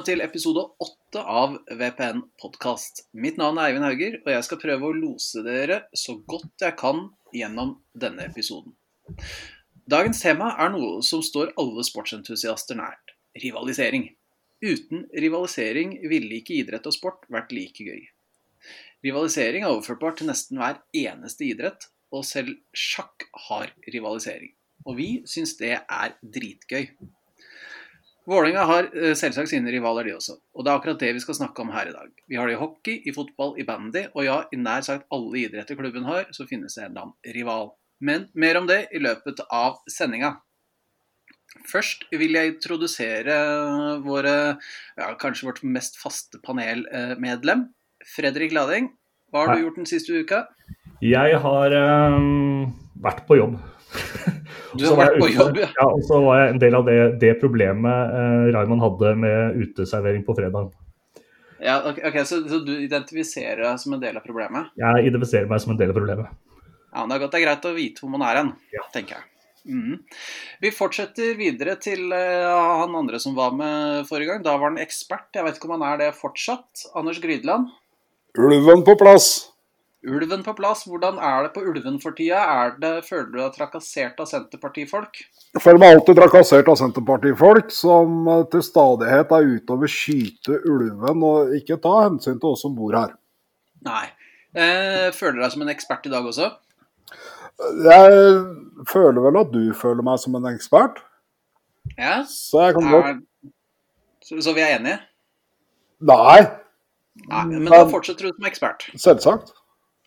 Velkommen til episode åtte av VPN podkast. Mitt navn er Eivind Hauger, og jeg skal prøve å lose dere så godt jeg kan gjennom denne episoden. Dagens tema er noe som står alle sportsentusiaster nært rivalisering. Uten rivalisering ville ikke idrett og sport vært like gøy. Rivalisering er overførbart til nesten hver eneste idrett, og selv sjakk har rivalisering. Og vi syns det er dritgøy. Vålerenga har eh, selvsagt sine rivaler, de også. Og det er akkurat det vi skal snakke om her i dag. Vi har det i hockey, i fotball, i bandy, og ja, i nær sagt alle idretter klubben har, så finnes det en eller annen rival. Men mer om det i løpet av sendinga. Først vil jeg introdusere våre, ja, kanskje vårt mest faste panelmedlem. Fredrik Lading, hva har du gjort den siste uka? Jeg har um, vært på jobb. Du har vært på jobb, ja. ja. Og så var jeg en del av det, det problemet eh, Raymond hadde med uteservering på fredag. Ja, ok, okay så, så, du identifiserer deg som en del av problemet? Jeg identifiserer meg som en del av problemet. Ja, men Det er godt det er greit å vite hvor man er hen, ja. tenker jeg. Mm. Vi fortsetter videre til uh, han andre som var med forrige gang. Da var han ekspert. Jeg vet ikke om han er det fortsatt. Anders Grydland. Ulven på plass. Ulven på plass. Hvordan er det på Ulven for tida? Er det, føler du deg trakassert av Senterpartifolk? Jeg føler meg alltid trakassert av Senterpartifolk som eh, til stadighet er ute og vil skyte ulven og ikke ta hensyn til oss som bor her. Nei. Eh, føler du deg som en ekspert i dag også? Jeg føler vel at du føler meg som en ekspert. Ja. Så jeg kan godt så, så vi er enige? Nei. Nei, Men da fortsetter du som ekspert? Selvsagt.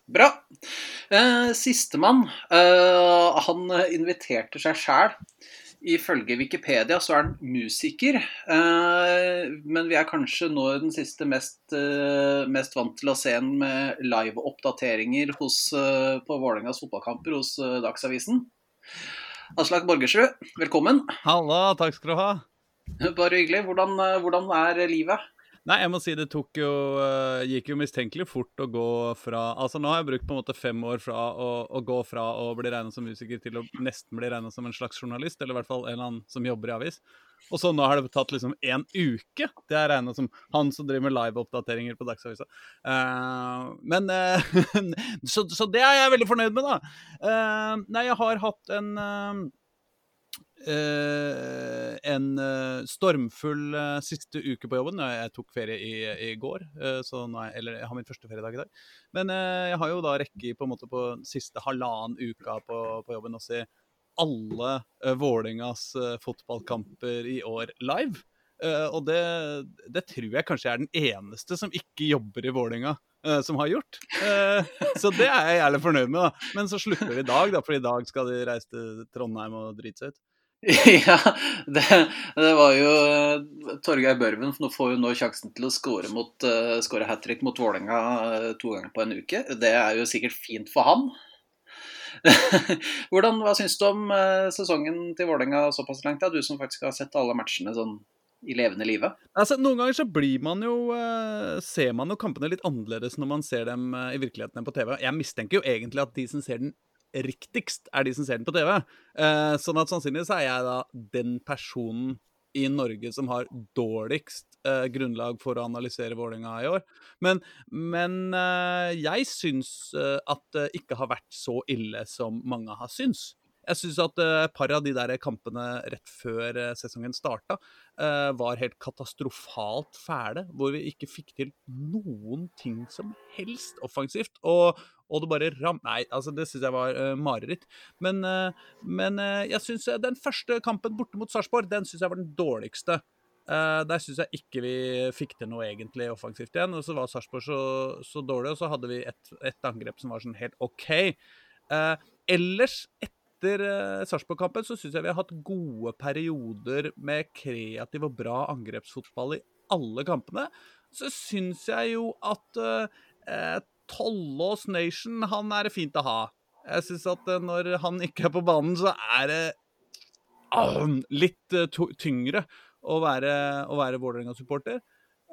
Bra. Eh, Sistemann, eh, han inviterte seg sjæl. Ifølge Wikipedia så er han musiker, eh, men vi er kanskje nå den siste mest, eh, mest vant til å se ham med live-oppdateringer eh, på Vålerengas fotballkamper hos eh, Dagsavisen. Aslak Borgersrud, velkommen. Halla, takk skal du ha. Bare hyggelig. Hvordan, hvordan er livet? Nei, jeg må si det tok jo uh, gikk jo mistenkelig fort å gå fra Altså, nå har jeg brukt på en måte fem år fra å, å gå fra å bli regna som musiker til å nesten bli regna som en slags journalist, eller i hvert fall en eller annen som jobber i avis. Og så nå har det tatt liksom en uke. Det er regna som han som driver med live-oppdateringer på Dagsavisa. Uh, men uh, så, så, det er jeg veldig fornøyd med, da. nei, jeg har hatt en Uh, en uh, stormfull uh, siste uke på jobben. Jeg tok ferie i, i går, så nå er, eller jeg har min første feriedag i dag. Men jeg har jo da rekke på en måte på siste halvannen uka på, på jobben å se alle Vålerengas fotballkamper i år live. og det, det, tror jeg kanskje er den eneste som ikke jobber i Vålinga som har gjort. så det er jeg jævlig fornøyd med. da. Men så slutter vi i dag, da, for i dag skal de reise til Trondheim og drite seg ut. ja, det, det, var jo uh, Torgeir Børven nå får jo nå sjansen til å skåre uh, hat trick mot Vålerenga uh, to ganger på en uke. Det er jo sikkert fint for han. Hvordan, Hva syns du om sesongen til Vålerenga såpass langt? Da? Du som faktisk har sett alle matchene sånn i levende live? Altså, noen ganger så blir man jo Ser man jo kampene litt annerledes når man ser dem i virkeligheten enn på TV. Jeg mistenker jo egentlig at de som ser den riktigst, er de som ser den på TV. Eh, sånn at sannsynligvis er jeg da den personen i Norge som har dårligst eh, grunnlag for å analysere Vålerenga i år. Men, men eh, jeg syns eh, at det ikke har vært så ille som mange har syns. Jeg syns at eh, et par av de der kampene rett før eh, sesongen starta, var helt katastrofalt fæle. Hvor vi ikke fikk til noen ting som helst offensivt. Og, og det bare ram... Nei, altså det syns jeg var uh, mareritt. Men, uh, men uh, jeg syns den første kampen borte mot Sarpsborg, den syns jeg var den dårligste. der syns jeg ikke vi fikk til noe egentlig offensivt igjen. Og så var Sarpsborg så, så, dårlig, og så hadde vi et, et, angrep som var sånn helt OK. ellers, etter uh, Sarpsborg-kampen, så syns jeg vi har hatt gode perioder med kreativ og bra angrepsfotball i alle kampene. Så syns jeg jo at eh, Tollås Nation, han er fint å ha. Jeg syns at eh, når han ikke er på banen, så er det ah, litt uh, tyngre å være, å være Vålerenga-supporter.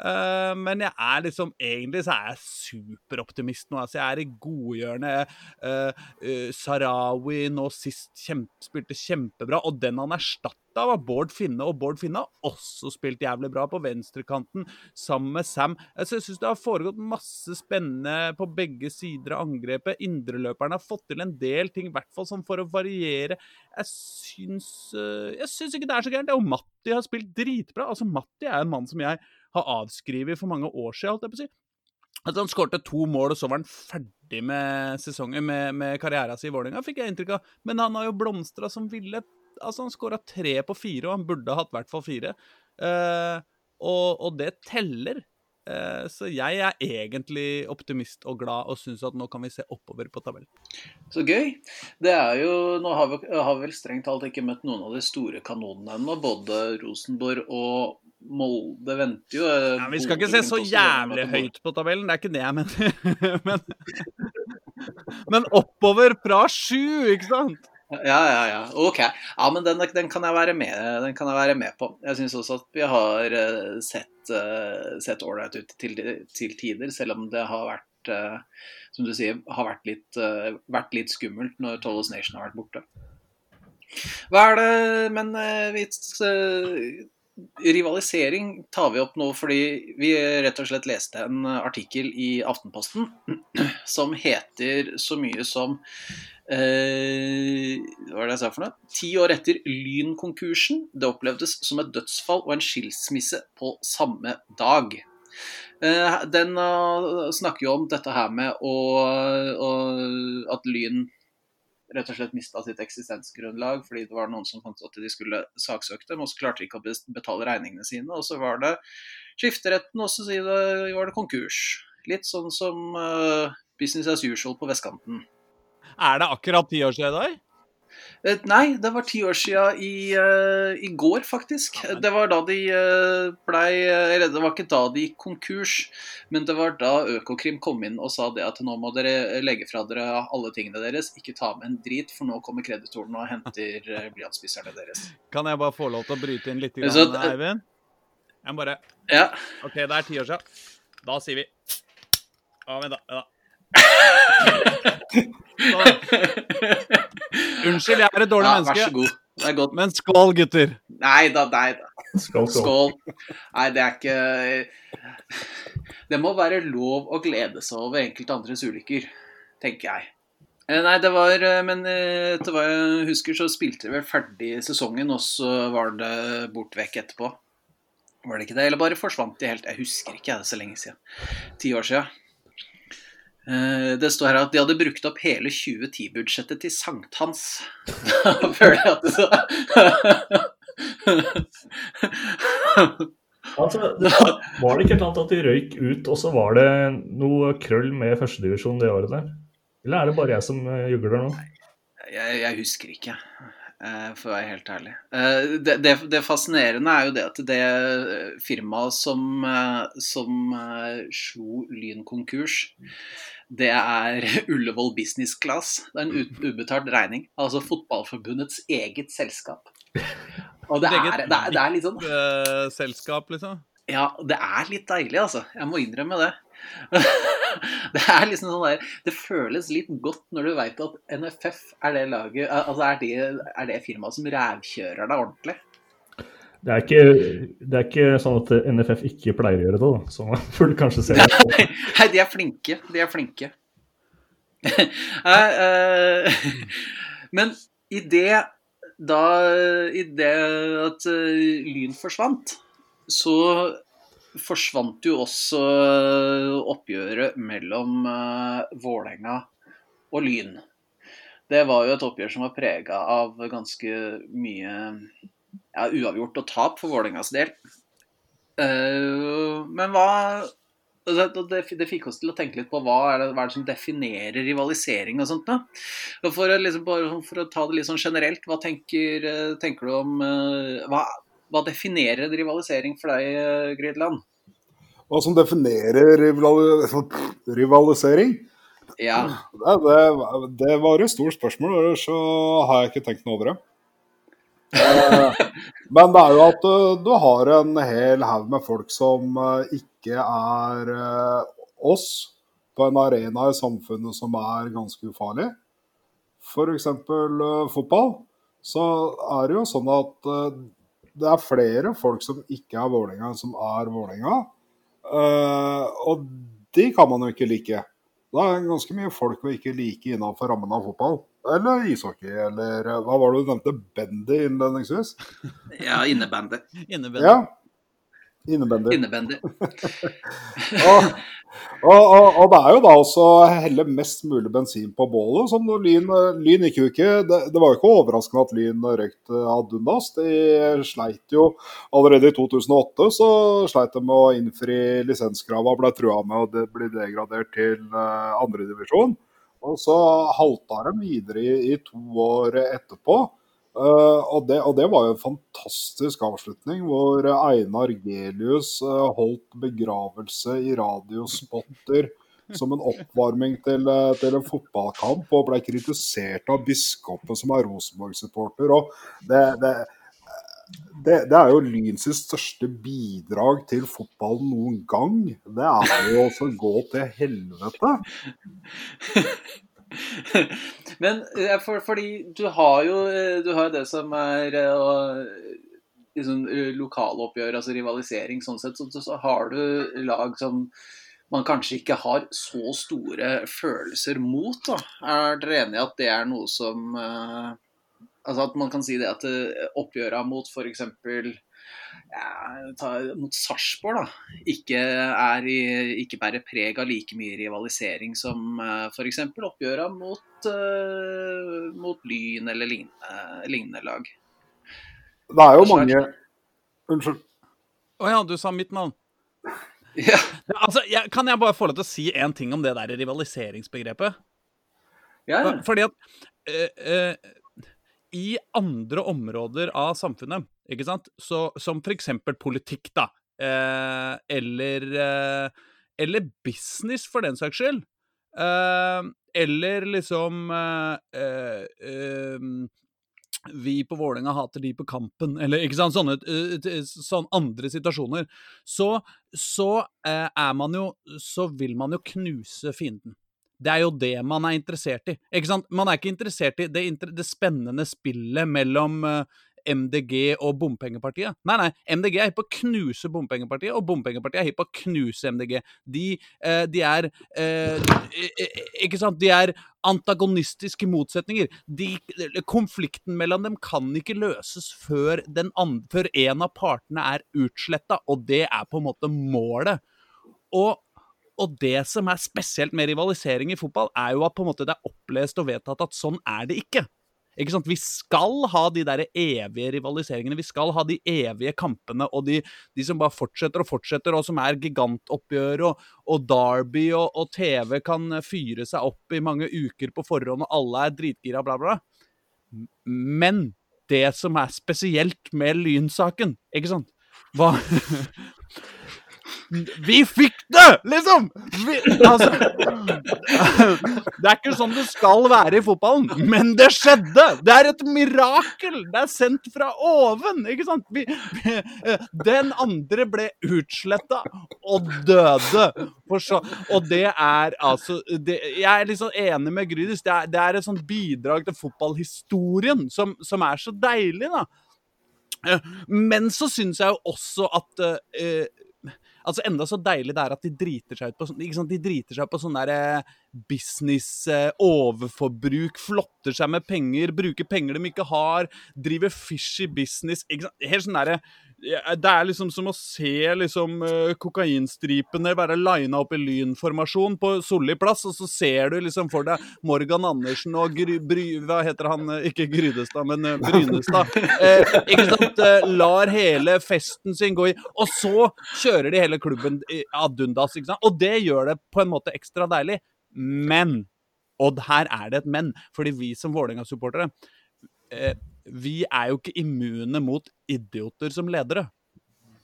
Eh, men jeg er liksom egentlig så er jeg superoptimist nå. Altså, jeg er i godhjørnet. Uh, uh, Sarawi nå sist kjempe, spilte kjempebra, og den han erstatta, var Bård Finne. Og Bård Finne har også spilt jævlig bra på venstrekanten sammen med Sam. Altså, jeg syns det har foregått masse spennende på begge sider av angrepet. Indreløperne har fått til en del ting, i hvert fall sånn for å variere. Jeg syns, jeg syns ikke det er så gærent. Og Matti har spilt dritbra. Altså, Matti er en mann som jeg har avskrevet for mange år siden, holdt jeg på å si. At han skårte to mål, og så var han ferdig med sesongen, med, med karrieren sin i Vålerenga, fikk jeg inntrykk av. Men han har jo blomstra som ville. Altså, han skåra tre på fire, og han burde hatt i hvert fall fire. Eh, og, og, det teller. Uh, så jeg er egentlig optimist og glad og syns at nå kan vi se oppover på tabellen. Så gøy. Det er jo Nå har vi, har vi vel strengt talt ikke møtt noen av de store kanonene ennå. Både Rosenborg og Molde venter jo. Eh, ja, vi skal ikke se så jævlig høyt på tabellen, det er ikke det jeg mener. men, men oppover fra sju, ikke sant? Ja, ja, ja. Ok. Ja, men den, den, kan, jeg være med, den kan jeg være med på. Jeg syns også at vi har uh, sett uh, ålreit ut til, til, tider, selv om det har vært, som du sier, har vært litt, vært litt skummelt når Tollos Nation har vært borte. Hva er det Men vi rivalisering tar vi opp nå fordi vi rett og slett leste en artikkel i Aftenposten som heter så mye som eh, Hva var det jeg sa for noe? Ti år etter Lyn-konkursen. Det opplevdes som et dødsfall og en skilsmisse på samme dag. Eh, den uh, snakker jo om dette her med å, å, at Lyn rett og slett mista sitt eksistensgrunnlag fordi det var noen som fant ut at de skulle saksøke dem, og så klarte de ikke å betale regningene sine. Og så var det skifteretten, og så var det konkurs. Litt sånn som uh, business as usual på vestkanten. Er det akkurat ti år siden i dag? Eh, nei, det var ti år siden i, uh, i går, faktisk. Ja. Det var da de uh, blei Eller det var ikke da de gikk konkurs, men det var da Økokrim kom inn og sa det at nå må dere legge fra dere alle tingene deres, ikke ta med en drit, for nå kommer kreditorene og henter uh, blyantspisserne deres. Kan jeg bare få lov til å bryte inn litt, grann, Så, Eivind? Jeg må bare Ja. OK, det er ti år siden. Da sier vi Å, vent, da. Vent, da. Unnskyld, jeg er et dårlig ja, menneske. Vær så god. Det er godt. Men skål, gutter. Nei da, nei da. Skål, skål. skål. Nei, det er ikke Det må være lov å glede seg over enkelte andres ulykker, tenker jeg. Eh, nei, det var eh, Men eh, etter hva jeg husker, så spilte de vel ferdig sesongen, og så var det bort vekk etterpå. Var det ikke det? Eller bare forsvant de helt? Jeg husker ikke, det er så lenge siden. Ti år siden. Eh, det står her at de hadde brukt opp hele 2010-budsjettet til sankthans. Da føler jeg at det så altså, det var, det ikke et at de røyk ut, og så var det noe krøll med førstedivisjon det året der? Eller er det bare jeg som eh, jugler nå? Jeg, jeg husker ikke, eh, for å være helt ærlig. Det, det, det, fascinerende er jo det at det firmaet som, som slo Lyn konkurs det er Ullevål Business Class. Det er en ubetalt regning. Altså Fotballforbundets eget selskap. Og det er, det er, det er litt sånn uh, Selskap, liksom? Ja, det er litt deilig, altså. Jeg må innrømme det. det er liksom sånn der Det føles litt godt når du veit at NFF er det laget Altså er det, er det firmaet som rævkjører deg ordentlig. Det er, ikke, det er, ikke, sånn at NFF ikke pleier å gjøre det, da. Så man burde kanskje se det. Nei, de er flinke. De er flinke. Eh, men i det da I det at eh, Lyn forsvant, så forsvant jo også oppgjøret mellom uh, Vålerenga og Lyn. Det var jo et oppgjør som var prega av ganske mye ja, uavgjort og tap for Vålerengas del. Uh, men hva det, det, det, fikk oss til å tenke litt på hva er det, hva er det som definerer rivalisering og sånt. da? For, liksom, for, å ta det litt sånn generelt, hva tenker, tenker du om uh, hva, hva, definerer en rivalisering for deg, Gridland? Hva som definerer rivalisering? Ja. Det, det, var et stort spørsmål, så har jeg ikke tenkt noe over det. Eh, Men det er jo at uh, du har en hel haug med folk som uh, ikke er uh, oss, på en arena i samfunnet som er ganske ufarlig. F.eks. Fotball. Så er det jo sånn at det er flere folk som ikke er Vålerenga, som er Vålerenga. og de kan man jo ikke like. Det er ganske mye folk å ikke like innenfor rammen av fotball. Eller ishockey, eller hva var det du nevnte? Bendy innledningsvis? Ja, innebandy. Innebandy. Ja. Innebandy. Innebandy. og, og, og, og, det er jo da også å helle mest mulig bensin på bålet. Som Lyn, lyn gikk jo ikke det, det, var jo ikke overraskende at Lyn røykte ad undas. De sleit jo allerede i 2008 så sleit de med å innfri lisenskravene og ble trua med å bli degradert til uh, andredivisjon. Og så halta de videre i, i to år etterpå. Uh, og, det, og, det, var jo en fantastisk avslutning, hvor Einar Gelius uh, holdt begravelse i radiospotter som en oppvarming til, uh, til, en fotballkamp, og ble kritisert av biskopen som er Rosenborg-supporter. og det, det det, det, er jo Lyns største bidrag til fotballen noen gang. Det er jo også å gå til helvete. Men for, fordi du har jo du har det som er liksom, lokaloppgjør, altså rivalisering sånn sett. Så, så har du lag som man kanskje ikke har så store følelser mot. Da. Er dere enig i at det er noe som Altså at man kan si det at eh, oppgjøra mot f.eks. Ja, mot Sarpsborg da, ikke, er i, ikke bærer preg av like mye rivalisering som eh, f.eks. oppgjøra mot, uh, mot Lyn eller lignende, lignende, lag. Det er jo mange Unnskyld. Å oh, ja, du sa mitt navn. Ja. Altså, jeg, kan jeg bare få lov til å si én ting om det der rivaliseringsbegrepet? Ja. Fordi at øh, uh, i andre områder av samfunnet, ikke sant, Så, som f.eks. politikk, da, eh, eller, eh, eller business, for den saks skyld, eh, eller liksom eh, eh, eh, vi på Vålerenga hater de på kampen, eller ikke sant, sånne, sånne andre situasjoner, så, så er man jo Så vil man jo knuse fienden. Det er jo det man er interessert i. Ikke sant? Man er ikke interessert i det, det spennende spillet mellom eh, MDG og bompengepartiet. Nei, nei, MDG er hypp på å knuse bompengepartiet, og bompengepartiet er hypp på å knuse MDG. De, uh, de er uh, Ikke sant? De er antagonistiske motsetninger. De, konflikten mellom dem kan ikke løses før, andre, før en av partene er utsletta, og det er på en måte målet. Og og det som er spesielt med rivalisering i fotball, er jo at på en måte det er opplest og vedtatt at sånn er det ikke. Ikke sant? Vi skal ha de der evige rivaliseringene, vi skal ha de evige kampene og de, de som bare fortsetter og fortsetter, og som er gigantoppgjør og, og Derby og, og, TV kan fyre seg opp i mange uker på forhånd, og alle er dritgira, bla, bla. Men det som er spesielt med Lynsaken, ikke sant Hva Vi fikk det, liksom! Vi, altså, det er ikke sånn det skal være i fotballen, men det skjedde! Det er et mirakel! Det er sendt fra oven, ikke sant? Vi, vi, den andre ble utsletta og døde. Så, og det er altså det, Jeg er liksom enig med Grydis. Det, det, er et sånt bidrag til fotballhistorien som, som er så deilig, da. Men så syns jeg jo også at uh, Altså Enda så deilig det er at de driter seg ut på sånn? De driter seg ut på sånn der eh, business, eh, overforbruk, flotter seg med penger, bruker penger de ikke har, driver fishy business. Ikke sant? Helt sånn derre det er liksom som å se liksom uh, kokainstripene være lina opp i lynformasjon på Solli plass, og så ser du liksom for deg Morgan Andersen og Gry, Bry, Hva heter han? Eh, ikke Grydestad, men uh, Brynestad. Eh, ikke sant? lar hele festen sin gå i Og så kjører de hele klubben ad undas, ikke sant? Og det gjør det på en måte ekstra deilig. Men Og her er det et men, fordi vi som Vålerenga-supportere vi er jo ikke immune mot idioter som ledere.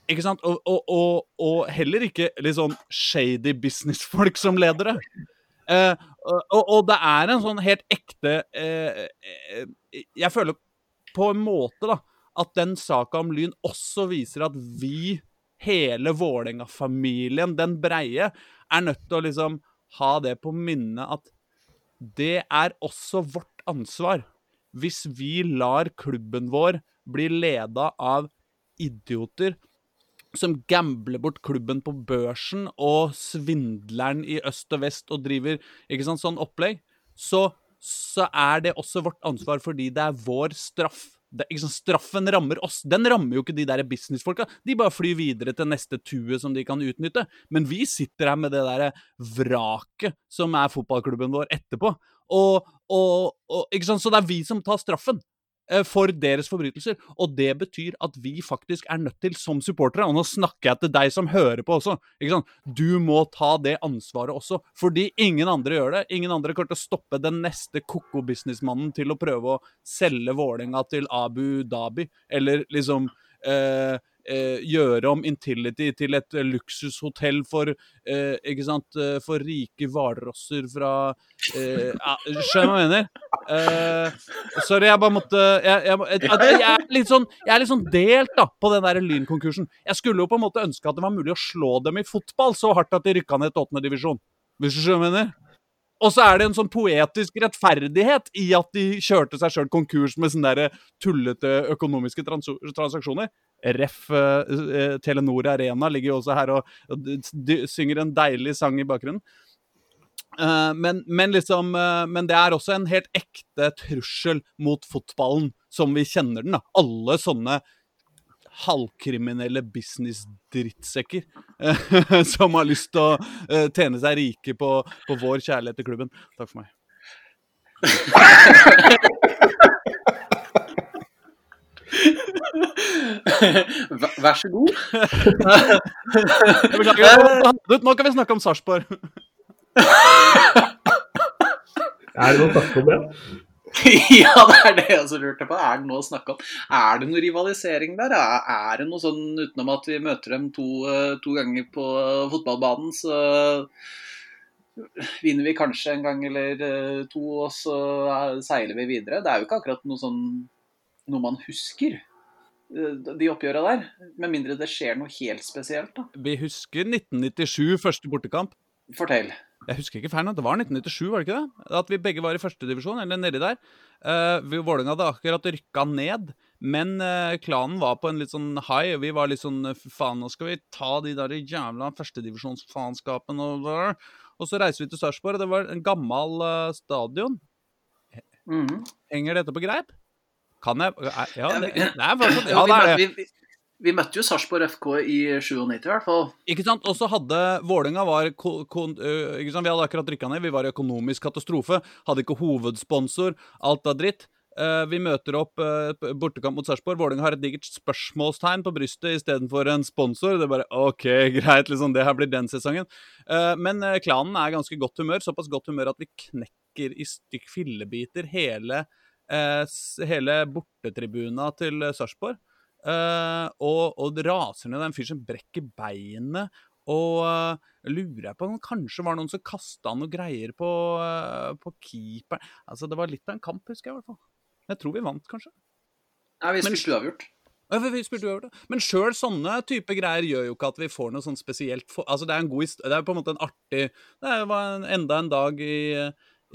Ikke sant? Og, og, og, og heller ikke litt sånn shady businessfolk som ledere. Eh, og, det er en sånn helt ekte eh, eh, Jeg føler på en måte da at den saka om Lyn også viser at vi, hele Vålerenga-familien, den breie, er nødt til å liksom ha det på minne at det er også vårt ansvar. Hvis vi lar klubben vår bli leda av idioter som gambler bort klubben på børsen og svindleren i øst og vest og driver ikke sant, sånn opplegg, så, så er det også vårt ansvar fordi det er vår straff. Det, sant, straffen rammer oss. Den rammer jo ikke de der businessfolka. De bare flyr videre til neste tue som de kan utnytte. Men vi sitter her med det derre vraket som er fotballklubben vår etterpå. Og, og, og, ikke sant? Så det er vi som tar straffen eh, for deres forbrytelser. Og det betyr at vi faktisk er nødt til, som supportere Og nå snakker jeg til deg som hører på også. ikke sant? Du må ta det ansvaret også. Fordi ingen andre gjør det. Ingen andre kommer til å stoppe den neste ko-ko businessmannen til å prøve å selge Vålerenga til Abu Dhabi. Eller liksom eh, eh, gjøre om Intility til et luksushotell for eh, ikke sant, eh, for rike hvalrosser fra eh, ja, Skjønner hva jeg mener? Eh, sorry, jeg bare måtte jeg, jeg, jeg, jeg, er litt sånn, jeg er litt sånn delt da, på den der Lyn-konkursen. Jeg skulle jo på en måte ønske at det var mulig å slå dem i fotball så hardt at de rykka ned til åttendedivisjon. Hvis du skjønner hva jeg mener? Og så er det en sånn poetisk rettferdighet i at de kjørte seg sjøl konkurs med sånne der tullete økonomiske trans transaksjoner. Ref. Uh, Telenor Arena ligger jo også her og, synger en deilig sang i bakgrunnen. Uh, men, men, liksom Men det er også en helt ekte trussel mot fotballen, som vi kjenner den. da. Alle sånne halvkriminelle business-drittsekker eh, som har lyst til å eh, tjene seg rike på, på, vår kjærlighet til klubben. Takk for meg. Vær så god. Beklager. Nå kan vi snakke om Sarpsborg. er det noe å snakke om det? ja, det er det jeg også lurte på. Er det noe å snakke om? Er det noe rivalisering der? Er det noe sånn utenom at vi møter dem to, eh, to ganger på fotballbanen, så vinner vi kanskje en gang eller eh, to, og så seiler vi videre? Det er jo ikke akkurat noe sånn noe man husker eh, de oppgjøra der. Med mindre det skjer noe helt spesielt, da. Vi husker 1997, første bortekamp. Fortell. Jeg husker ikke feil det var 1997, var det ikke det? At vi begge var i førstedivisjon, eller nedi der. Uh, Vålerenga hadde akkurat rykka ned, men uh, klanen var på en litt sånn high. Vi var litt sånn Faen, nå skal vi ta de der jævla førstedivisjonsfaenskapene og Og så reiser vi til Sarpsborg, og det var en gammel uh, stadion. Mm -hmm. Henger dette på greip? Kan jeg Ja, det, det er faktisk Ja, det er det. Vi møtte jo Sarpsborg FK i 97 i hvert fall. Ikke sant? Og så hadde Vålerenga var sant? Vi hadde akkurat rykka ned. Vi var i økonomisk katastrofe. Hadde ikke hovedsponsor. Alt av dritt. Vi møter opp bortekamp mot Sarpsborg. Vålerenga har et digert spørsmålstegn på brystet istedenfor en sponsor. Det er bare OK, greit, liksom. Det her blir den sesongen. Men klanen er ganske godt humør. Såpass godt humør at vi knekker i stykk fillebiter hele, hele bortetribuna til Sarpsborg. Uh, og, og raser ned. Det er en fyr som brekker beinet. Og uh, lurer jeg på om det kanskje var noen som kasta noe greier på, uh, på keeperen. Altså, det var litt av en kamp, husker jeg i hvert fall. Jeg tror vi vant, kanskje. Nei, vi spilte uavgjort. Ja, vi spilte uavgjort. Men sjøl sånne type greier gjør jo ikke at vi får noe sånn spesielt for... Altså, det er en god Det er på en måte en artig Det var en, enda en dag i,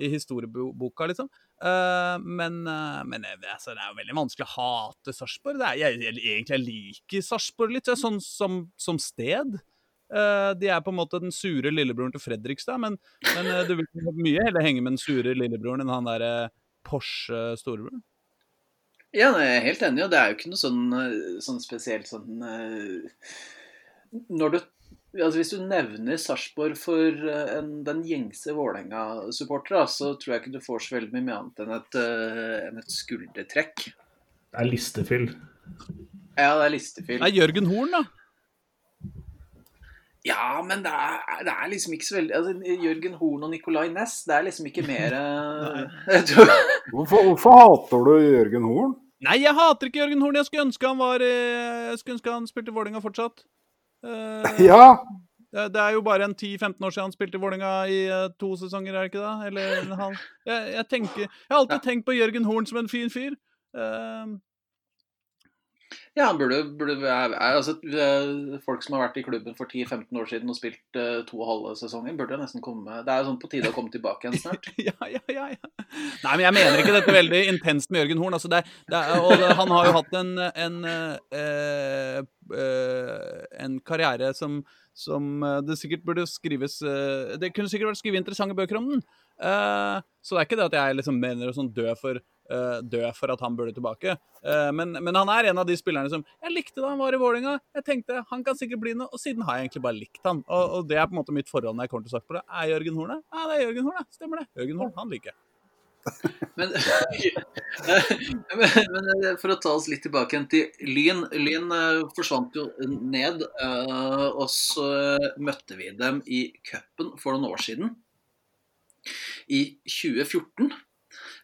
i historieboka, liksom. Uh, men, uh, men altså, det er jo veldig vanskelig å hate Sarpsborg. Jeg, jeg, egentlig liker Sarpsborg litt, sånn som, som sted. Uh, de er på en måte den sure lillebroren til Fredrikstad, men, men du vil mye heller henge med den sure lillebroren enn han derre Porsche-storebroren. Ja, jeg er helt enig, og det er jo ikke noe sånn, sånn spesielt sånn Når du altså Hvis du nevner Sarpsborg for uh, en, den gjengse Vålerenga-supporter, så tror jeg ikke du får så veldig mye annet enn et, uh, enn et skuldertrekk. Det er listefyll. Ja, det er listefyll. Det er Jørgen Horn, da. Ja, men det er, det er, liksom ikke så veldig altså, Jørgen Horn og Nicolay Næss, det er liksom ikke mer hvorfor, hvorfor, hater du Jørgen Horn? Nei, jeg hater ikke Jørgen Horn. Jeg skulle ønske han var Jeg skulle ønske han spilte Vålerenga fortsatt. Uh, ja. Det, er jo bare en 10-15 år siden han spilte i Vålerenga i uh, to sesonger, er det ikke det? Eller han jeg, jeg, tenker Jeg har alltid tenkt på Jørgen Horn som en fin fyr. Uh, Ja, han burde, burde altså, eh, Folk som har vært i klubben for 10-15 år siden og spilt uh, to halve sesonger, burde nesten komme Det er jo sånn på tide å komme tilbake igjen snart. ja, ja, ja, ja. Nei, men jeg mener ikke dette veldig intenst med Jørgen Horn. Altså, det, det, og han har jo hatt en, en, uh, uh, en karriere som, som det sikkert burde skrives Det kunne sikkert vært skrevet interessante bøker om den. så det er ikke det at jeg liksom mener å sånn dø for dø for at han burde tilbake. Uh, men, men, han er en av de spillerne som Jeg likte da han var i Vålinga Jeg tenkte han kan sikkert bli noe, og siden har jeg egentlig bare likt han. Og, og det er på en måte mitt forhold når jeg kommer til å snakke på det. Er Jørgen Horne? Ja, det er Jørgen Horne. Stemmer det. Jørgen Horn, han liker jeg. Men, men, men, for å ta oss litt tilbake igjen til Lyn. Lyn forsvant jo ned. Og så møtte vi dem i cupen for noen år siden. I 2014.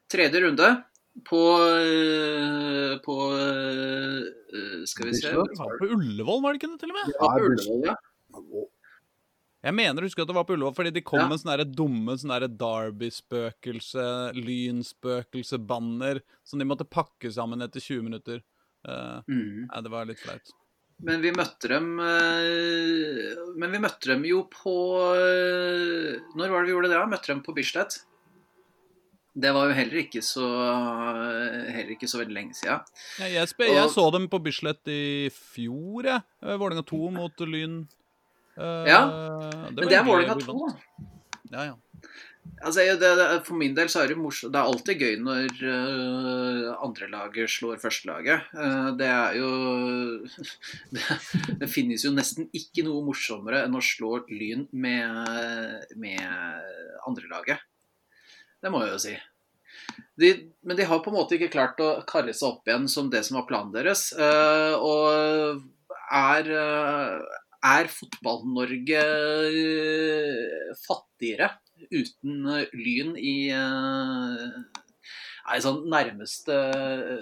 Tredje runde på, eh, på eh, Skal vi se På Ullevål, var det ikke det, til og med? Ja, Ullevål, ja. Jeg mener å huske at det var på Ullevål, fordi de kom ja. med sånne dumme sånne Derby-spøkelse, lynspøkelse-banner som de måtte pakke sammen etter 20 minutter. Uh, mm. Nei, det var litt flaut. Men vi møtte dem Men vi møtte dem jo på Når var det vi gjorde det? Møtte dem på Bislett? Det var jo heller ikke så, heller ikke så veldig lenge siden. Ja, jeg, jeg så dem på Bislett i fjor, jeg. Vålerenga 2 mot Lyn. Uh, ja, det men det er Vålerenga 2. Ja, ja. Altså, det, det, for min del så er det morsomt Det er alltid gøy når uh, andrelaget slår førstelaget. Uh, det er jo det, det, finnes jo nesten ikke noe morsommere enn å slå Lyn med, med andrelaget. Det må jeg jo si. De, men de har på en måte ikke klart å karre seg opp igjen som det som var planen deres. Uh, og er, uh, er Fotball-Norge uh, fattigere uten Lyn i Nei, sånn nærmeste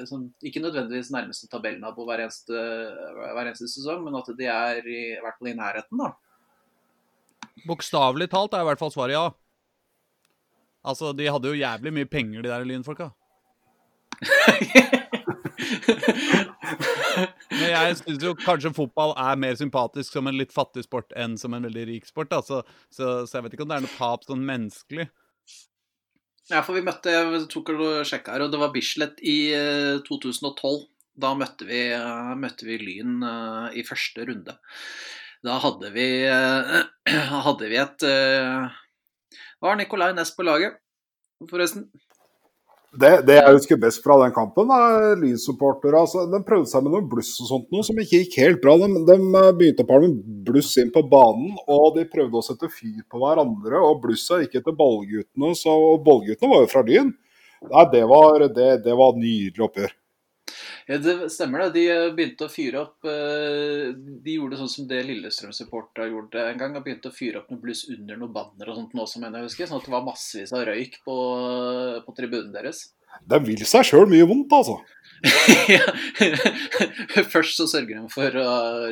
sånn, Ikke nødvendigvis nærmeste tabellnabo hver, hver eneste sesong, men at de er i, i hvert fall i nærheten, da. Bokstavelig talt er i hvert fall svaret ja. Altså, de hadde jo jævlig mye penger, de der lynfolka. Men jeg syns jo kanskje fotball er mer sympatisk som en litt fattig sport enn som en veldig rik sport. Da. Så, så, jeg vet ikke om det er noe tap sånn menneskelig. Ja, for vi møtte Jeg tok og sjekka her, og det var Bislett i uh, eh, 2012. Da møtte vi, uh, møtte vi Lyn uh, i første runde. Da hadde vi, hadde vi et var Nicolay Næss på laget, forresten. Det, det, jeg husker best fra den kampen, er Lyn-supportere. Altså, de prøvde seg med noe bluss og sånt noe som ikke gikk helt bra. De, de begynte å pælme bluss inn på banen, og de prøvde å sette fyr på hverandre. Og blussa gikk etter ballguttene, så ballguttene var jo fra Lyn. Nei, det var, det, det var nydelig oppgjør. Ja, det stemmer det. De eh, begynte å fyre opp eh, De gjorde sånn som det Lillestrøm-supporterne gjorde en gang. og begynte å fyre opp noe bluss under noen banner og sånt nå, som jeg husker. Sånn at det var massevis av røyk på, på tribunen deres. De vil seg sjøl mye vondt, altså. først så sørger de for å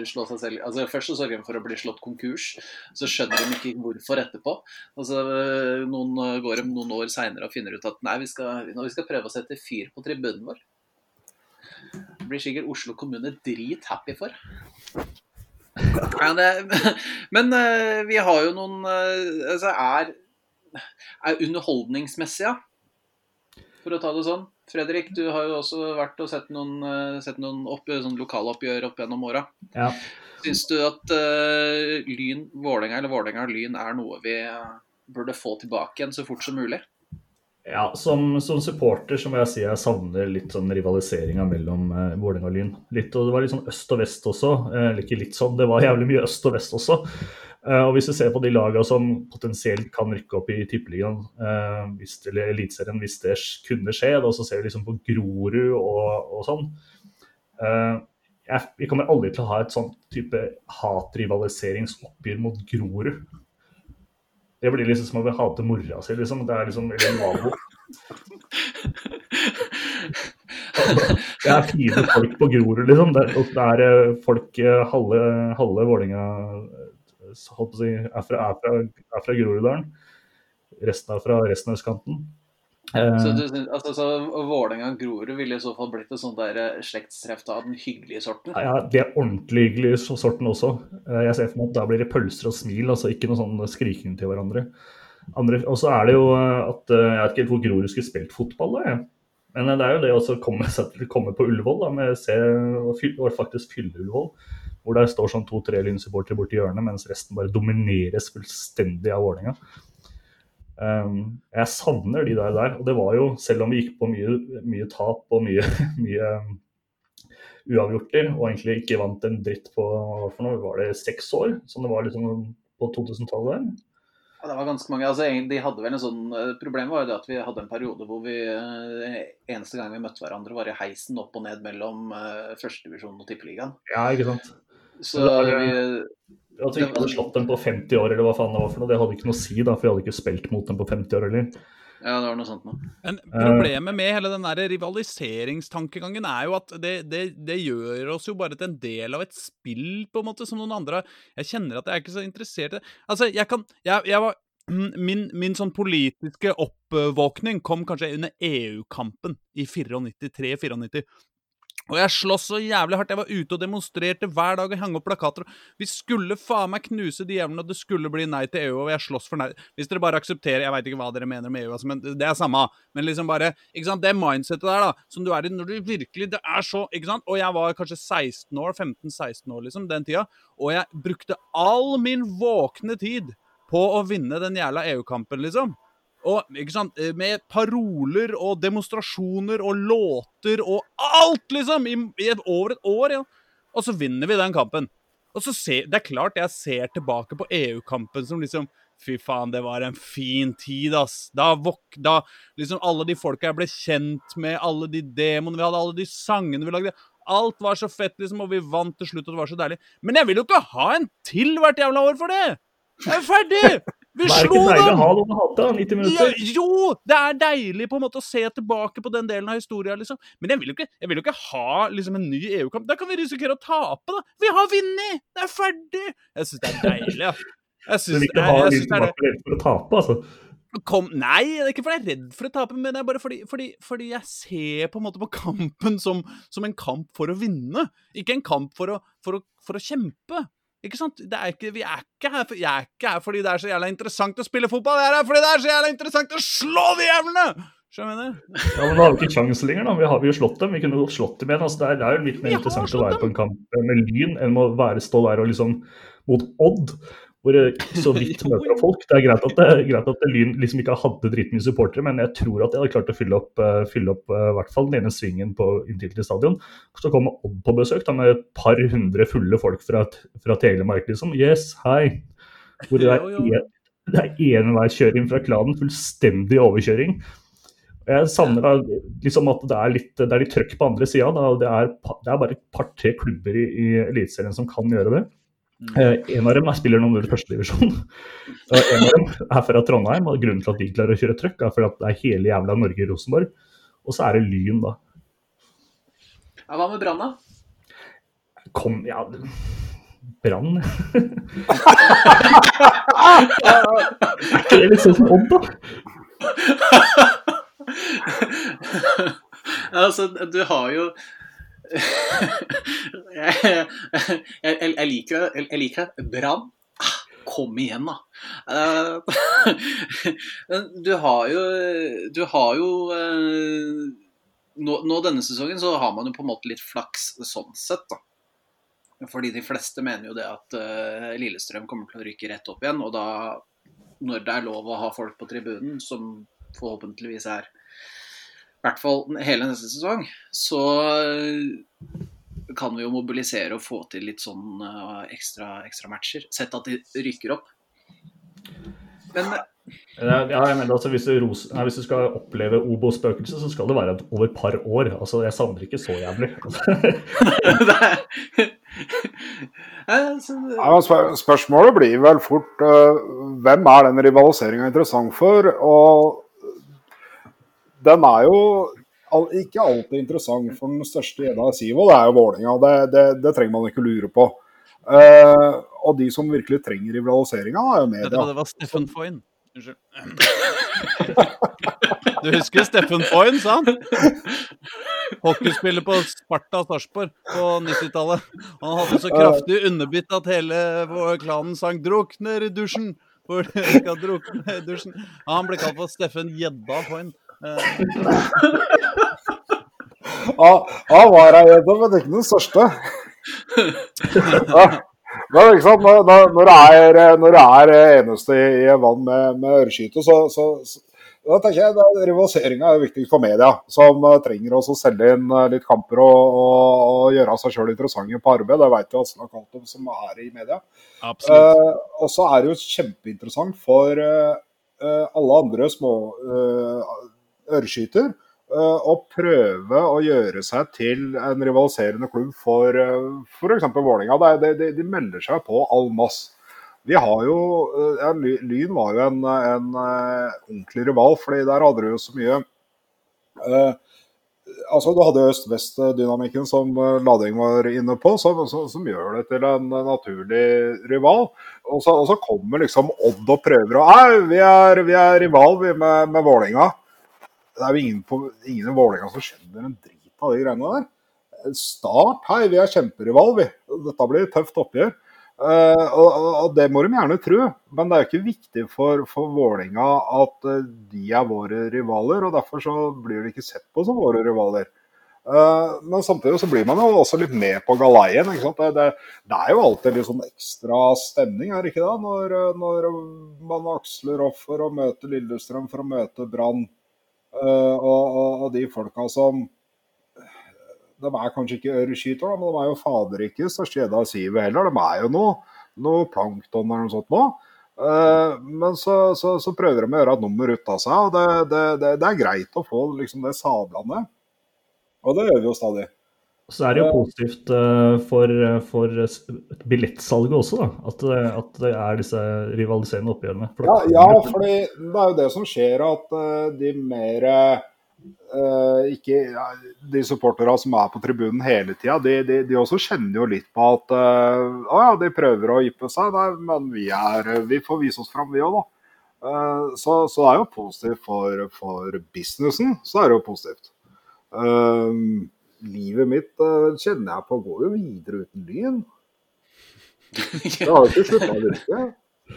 slå seg selv Altså Først så sørger de for å bli slått konkurs. Så skjønner de ikke hvorfor etterpå. Altså noen Går de noen år seinere og finner ut at nei, vi skal, vi skal prøve å sette fyr på tribunen vår. Blir sikkert Oslo kommune drithappy for. Men, men uh, vi har jo noen uh, Altså, er, er underholdningsmessig, ja. For å ta det sånn. Fredrik, du har jo også vært og sett noen, uh, sett noen opp, sånn lokaloppgjør opp gjennom åra. Ja. Syns du at Lyn, Vålerenga eller Vålerenga-Lyn er noe vi burde få tilbake igjen så fort som mulig? Ja, som, som, supporter så må jeg si jeg savner litt sånn rivaliseringa mellom eh, Vålerenga og Lyn. Litt, og det var litt sånn øst og vest også. Eh, ikke litt sånn, det var jævlig mye øst og vest også. Eh, og Hvis du ser på de lagene som potensielt kan rykke opp i Tippeligaen, eh, eller Eliteserien, hvis det kunne skje, da, så ser vi liksom på Grorud og, og sånn. Eh, jeg, vi kommer aldri til å ha et sånn type hatrivaliseringsoppgjør mot Grorud. Det blir liksom som å hate mora si, liksom. Det er liksom eller nabo. Det er fine folk på Grorud, liksom. Det, det er eh, folk halve, halve, Vålinga holdt på å si, er fra, er fra, er fra Groruddalen. Resten er fra resten av østkanten. Så, Eh, du, altså, så Vålerenga-Grorud ville i så fall blitt et sånt der eh, slektstreff av den hyggelige sorten? ja, de er ordentlig hyggelige så- sorten også. Eh, Jeg ser for meg at da blir det pølser og smil, altså ikke noe sånn skriking til hverandre. Og så er det jo at Jeg vet ikke helt hvor Grorud skulle spilt fotball, da. jeg. Men det er jo det å komme, komme på Ullevål, da, med se, og fyll, og faktisk fylle Ullevål. Hvor det står sånn to-tre lynsupportere borti hjørnet, mens resten bare domineres fullstendig av Vålerenga. Um, jeg savner de der der. Og det var jo, selv om vi gikk på mye, mye tap og mye, mye um, uavgjorter, og egentlig ikke vant en dritt på for noe, var det seks år, som det var liksom på 2000-tallet. Ja, det var ganske mange. altså de hadde vel en sånn, eh, Problemet var jo det at vi hadde en periode hvor vi eh, eneste gang vi møtte hverandre, var i heisen opp og ned mellom uh, førstedivisjon og tippeligaen. Ja, ikke sant. Så Det var, vi At vi ikke hadde slått dem på 50 år, eller hva faen det var for noe, det hadde ikke noe å si, da, for vi hadde ikke spilt mot dem på 50 år heller. Ja, det var noe sånt noe. Men problemet med hele den der rivaliseringstankegangen er jo at det, det, det gjør oss jo bare til en del av et spill, på en måte, som noen andre. Jeg kjenner at jeg er ikke så interessert i det. Altså, jeg kan Jeg, jeg var Min, min sånn politiske oppvåkning kom kanskje under EU-kampen i 94-93-94. Og jeg sloss så jævlig hardt. Jeg var ute og demonstrerte hver dag og hang opp plakater. Vi skulle faen meg knuse de jævlene, og det skulle bli nei til EU. Og jeg sloss for nei. Hvis dere bare aksepterer Jeg veit ikke hva dere mener med EU, altså, men det er samme. Men liksom bare ikke sant, Det mindsettet der, da, som du er i når du virkelig Det er så Ikke sant? Og jeg var kanskje 16 år, 15-16 år, liksom, den tida. Og jeg brukte all min våkne tid på å vinne den jævla EU-kampen, liksom. Og eh, med paroler og demonstrasjoner og låter og alt, liksom! I, i et, over et år, ja. Og så vinner vi den kampen. Og så ser, Det er klart jeg ser tilbake på EU-kampen som liksom Fy faen, det var en fin tid, ass. Da vok, Da liksom alle de folka jeg ble kjent med, alle de demoene vi hadde, alle de sangene vi lagde Alt var så fett, liksom, og vi vant til slutt, og det var så deilig. Men jeg vil jo ikke ha en til hvert jævla år for det! Jeg er ferdig! Vi Det er slo ikke deilig å dem! ha noen å hate, 90 Ja, minutter. jo! Det er deilig på en måte å se tilbake på den delen av historien. liksom. Men jeg vil jo ikke, vil jo ikke ha liksom en ny EU-kamp. Da kan vi risikere å tape, da. Vi har vunnet! Det er ferdig! Jeg syns det er deilig, ja. Jeg syns, ikke ha jeg ny syns det er er for å tape, altså. Kom, nei, det er ikke fordi jeg er redd for å tape, men det er bare fordi, fordi, fordi jeg ser på en måte på kampen som, som en kamp for å vinne. Ikke en kamp for å, for å, for å kjempe. Ikke sant? Det er ikke, vi er ikke her for, jeg er ikke her fordi det er så jævla interessant å spille fotball. Jeg er her fordi det er så jævla interessant å slå de jævlene! Skjønner du? Ja, men Da har vi ikke sjans lenger, da. Vi har vi jo slått dem. Vi kunne jo slått dem igjen. Altså, det, er, jo litt mer interessant å være være på en kamp med Lyn enn å være, stå der og liksom mot Odd, hvor det så vidt møter folk. Det er greit at, det, greit at det Lyn liksom ikke hadde dritmye supportere, men jeg tror at jeg hadde klart å fylle opp, eh, fylle opp eh, i hvert fall den ene svingen på inntil til stadion. Så kommer Odd på besøk da, med et par hundre fulle folk fra, fra Telemark, liksom. Yes, hei. Hvor det er, en- det er enveiskjøring fra klanen, fullstendig overkjøring. Jeg savner da liksom at det er litt, det er litt trøkk på andre sida. Det, det er bare et par-tre klubber i, i Eliteserien som kan gjøre det. En av dem er spiller nummer førstedivisjon. En av dem er fra Trondheim, og grunnen til at de klarer å kjøre trøkk, er fordi at det er hele jævla Norge i Rosenborg. Og så er det Lyn, da. Ja, hva med Brann, da? Kom, ja Brann Er ikke det litt sånn som Odd, da? altså, du har jo jeg, jeg, jeg, liker det. Jeg. Brann. Ah, Kom igjen, da. Eh, Du har jo Du har jo eh, nå, nå denne sesongen så har man jo på en måte litt flaks sånn sett, da. Fordi de fleste mener jo det at eh, Lillestrøm kommer til å rykke rett opp igjen. Og da, når det er lov å ha folk på tribunen, som forhåpentligvis er hvert fall hele neste sesong, så eh, kan vi jo mobilisere og få til litt sånn eh, ekstra, ekstra matcher. Sett at de rykker opp. Men Ja, jeg mener altså hvis du, ros, nei, hvis du skal oppleve Obo-spøkelset, så skal det være over et par år. Altså, Jeg savner ikke så jævlig. Altså, Ja, spørsmålet blir vel fort uh, hvem er den rivaliseringa interessant for? Og den er jo ikke alltid interessant for den største gjedda i Sivo, det er jo Vålerenga. Det, det, det trenger man ikke lure på. Uh, og de som virkelig trenger rivaliseringa, er jo media. det var Steffen Foyn. Unnskyld. Du husker Steffen Foyn, sant? Hockeyspiller på Sparta Sarpsborg på 90-tallet. Han hadde så kraftig underbitt at hele klanen sang 'drukner i dusjen'. For skal drukne i dusjen. Han ble kalt for Steffen Gjedda Foyn. Eh, ja var ei gjedde, men ikke den største. Ja. Men ikke sant, når, når, det er, når det er eneste i, i vann med, med øreskyte, så, så, så da tenker jeg at Rivaliseringa er viktig for media, som eh, trenger å selge inn eh, litt kamper og, og, og gjøre seg sjøl interessante på arbeid. Det vet jo Atle Cato som er i media. Eh, og så er det jo kjempeinteressant for eh, eh, alle andre små uh, ørreskyter Og å prøve å gjøre seg til en rivaliserende klubb for uh, f.eks. Vålerenga. Er- De, de, de melder seg på all mass. Vi har jo, eh, ja, Lyn var jo en, en eh, ordentlig rival, fordi der hadde du jo så mye eh, altså Du hadde jo øst-vest-dynamikken som eh, Lading var inne på, som, som, som gjør det til en eh, naturlig rival. Og så, og så kommer liksom Odd og prøver å Au, vi er, vi er rival vi med, med Vålerenga. Det er jo ingen, ingen i Vålerenga som skjønner en drit av de greiene der. Start, hei, vi er kjemperival, vi. Dette blir et tøft oppgjør. Uh, og, og- og det må de gjerne tro, men det er jo ikke viktig for, for Vålerenga at uh, de er våre rivaler. og Derfor så blir de ikke sett på som våre rivaler. Uh, men samtidig så blir man jo også litt med på galeien. ikke sant? Det, det, det er jo alltid litt sånn ekstra stemning, er det ikke det? Når, eh, når man aksler opp for å møte Lillestrøm, for å møte Brann. Eh, og, og, og de folka som de er kanskje ikke øreskyter, men de er jo fader ikke så skjeda av sivet heller. De er jo noe, noe plankton eller noe sånt nå. Eh, men så, så, så prøver de å gjøre et nummer ut av seg, og det, det, det, det er greit å få liksom, det sablende. Og det gjør vi jo stadig. Så er det jo positivt eh, for, for billettsalget også, da. At, det- at det er disse rivaliserende oppgjørene. For Ja, ja, for det- er jo det som skjer, at eh, de mer eh, ikke, ja, De supporterne som er på tribunen hele tida, de, de, de også kjenner jo litt på at eh, Å ja, de prøver å yppe seg, nei, men vi, er, vi får vise oss fram, vi òg, da. Eh, så, så det er jo positivt for, for businessen. Så er det jo positivt. Eh, livet mitt eh, kjenner jeg på går jo videre uten Lyn. Det har jo ikke slutta å virke.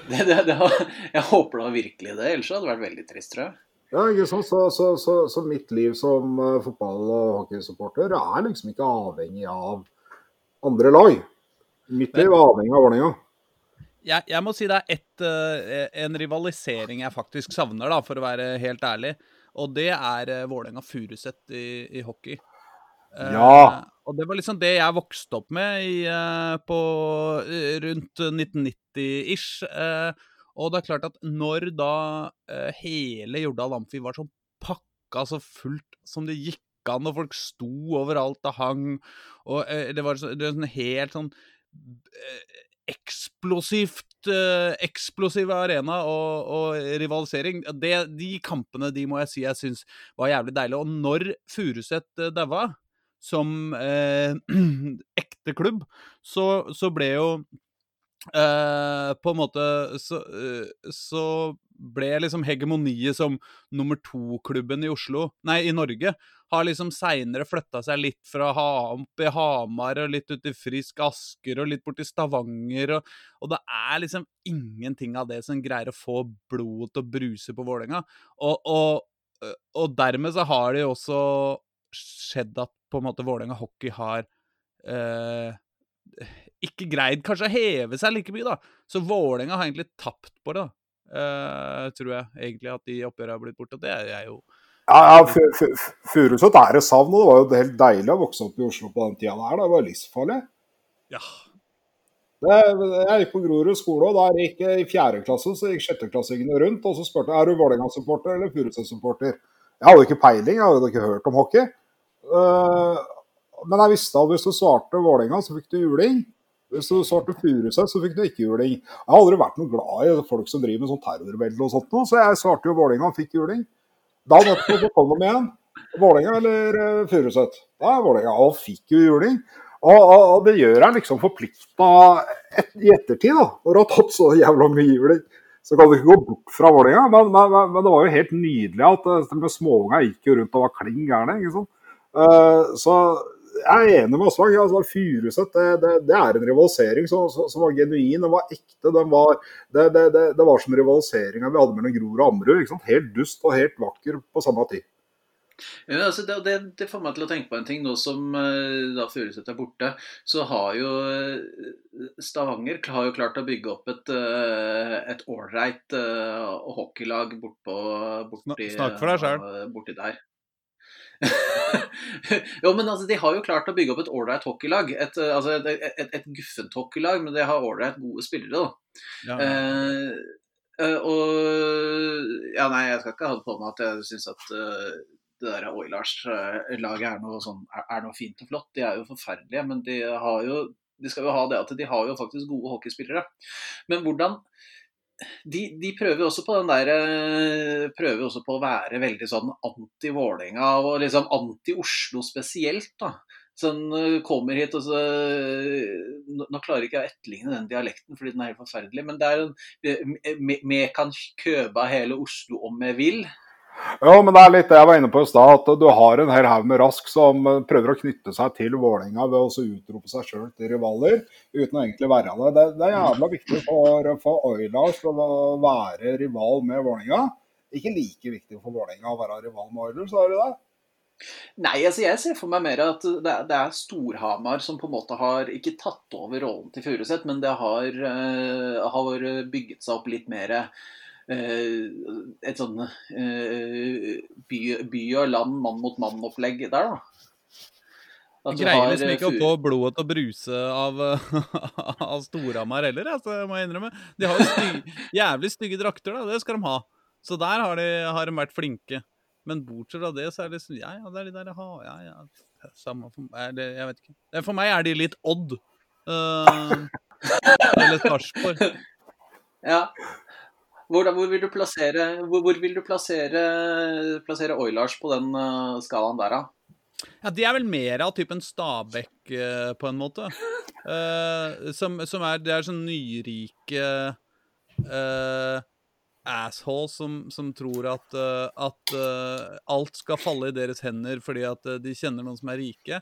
Det, det, det, har- jeg håper da virkelig det, ellers hadde det vært veldig trist, tror jeg. Ja, ikke sant? Så, så, så, så mitt liv som eh, fotball- og hockeysupporter er liksom ikke avhengig av andre lag. Mitt liv er avhengig av ordninga. jeg, jeg må si det er et, eh, en rivalisering jeg faktisk savner, da, for å være helt ærlig. Og det er uh, Vålerenga-Furuset i, i hockey. Eh, Ja. Og det var liksom det jeg vokste opp med i, eh, på eh, rundt 1990-ish. eh, og det er klart at når da hele Jordal Amfi var sånn pakka så fullt som det gikk an, og folk sto overalt og hang, og det var så, det var sånn helt sånn eksplosivt eksplosiv arena og, og rivalisering. Det, de kampene de må jeg si jeg syns var jævlig deilige. Og når Furuset daua, som eh, ekte klubb, så, så ble jo eh, på en måte så, eh, så ble liksom hegemoniet som nummer to-klubben i Oslo, nei, i Norge, har liksom seinere flytta seg litt fra opp i Hamar og litt ut i Frisk Asker og litt bort til Stavanger, og, og det er liksom ingenting av det som greier å få blodet til å bruse på Vålerenga. Og, og, og dermed så har de også skjedd at på en måte Vålerenga hockey har eh, ikke greid kanskje å heve seg like mye, da. Så Vålerenga har egentlig tapt på det. Eh, tror jeg egentlig at de oppgjørene har blitt borte. Det er jo Ja, ja, Fu- Fu- Furuset er et savn, og det var jo helt deilig å vokse opp i Oslo på den tida der. Det var livsfarlig. Ja. Det, jeg gikk på Grorud skole, og der gikk jeg i fjerde klasse så gikk sjetteklassingene rundt. Og så spurte jeg er du Vålerenga-supporter eller Furuset-supporter. Jeg hadde ikke peiling, jeg hadde ikke hørt om hockey. Eh, men jeg visste at hvis du svarte Vålerenga, så fikk du juling. Hvis du svarte Furuset, så fikk du ikke juling. Jeg har aldri vært noe glad i folk som driver med sånn terrorvelde og sånt, så jeg svarte jo Vålerenga og fikk juling. Da måtte så kom de igjen. Vålerenga eller uh, Furuset? Ja, Vålerenga. Og fikk jo juling. Og, og, og det gjør en liksom forplikta et, i ettertid, da, når du har tatt så jævla mye juling. så kan du ikke gå bort fra Vålerenga. Men, men, men, det var jo helt nydelig at uh, småunga gikk jo rundt og var klin gærne. Uh, så jeg er enig med Aslak. Altså, Furuset det, det, det, er en rivalisering som, som, var genuin. Den var ekte. Den var, det, det, var som rivaliseringa vi hadde mellom Grorud og Ammerud. Helt dust og helt vakker på samme tid. Ja, altså det, det, det, får meg til å tenke på en ting. Nå som eh, da Furuset er borte, så har jo eh, Stavanger har jo klart å bygge opp et eh, et ålreit hockeylag bortpå borti, Snakk for deg sjøl. Borti der. jo, men altså, De har jo klart å bygge opp et ålreit hockeylag. Et, altså, et, et, et guffent hockeylag, men de har ålreit gode spillere. da. Ja. Eh, og Ja, nei, jeg skal ikke ha det på meg at jeg syns at uh, det der Oilers-laget er, noe sånn, er, noe fint og flott. De er jo forferdelige, men de, jo, de skal jo ha det at de har jo faktisk gode hockeyspillere. Men hvordan de, de, prøver jo også på den der Prøver også på å være veldig sånn anti-Vålerenga og liksom anti-Oslo spesielt. da. Sånn kommer hit og så Nå klarer ikke jeg å etterligne den dialekten fordi den er helt forferdelig, men det er en Vi kan købe hele Oslo om vi vil. Ja, men det er litt det jeg var inne på i stad. At du har en hel haug med Rask som prøver å knytte seg til Vålerenga ved å utrope seg sjøl til rivaler, uten å egentlig være det. Det, det er jævla viktig for, for Oilers å være rival med Vålerenga. Ikke like viktig for Vålerenga å være rival med Oilers, er det det? Nei, altså jeg ser for meg mer at det er, det er Storhamar som på en måte har ikke tatt over rollen til Furuset, men det har, uh, har bygget seg opp litt mer Eh, et sånn eh, by, by, og land, mann mot mann-opplegg der, da. At greier liksom ikke å få blodet til å bruse av, av Storhamar heller, altså, må jeg innrømme. De har jo styg, jævlig stygge drakter, da. Det skal de ha. Så der har de, har de vært flinke. Men bortsett fra det, så er det liksom Ja, ja, det er de der ha, ja, ja. Samme for meg det, Jeg vet ikke. For meg er de litt Odd. Uh, eller Sarpsborg. Ja. Hvor, hvor, vil du plassere, hvor, hvor vil du plassere, plassere Oilers på den uh, skalaen der, da? Ja, De er vel mer av typen Stabæk, uh, på en måte. Uh, som, som, er Det er sånn nyrike assholes som, som, tror at, at alt skal falle i deres hender fordi at de kjenner noen som er rike.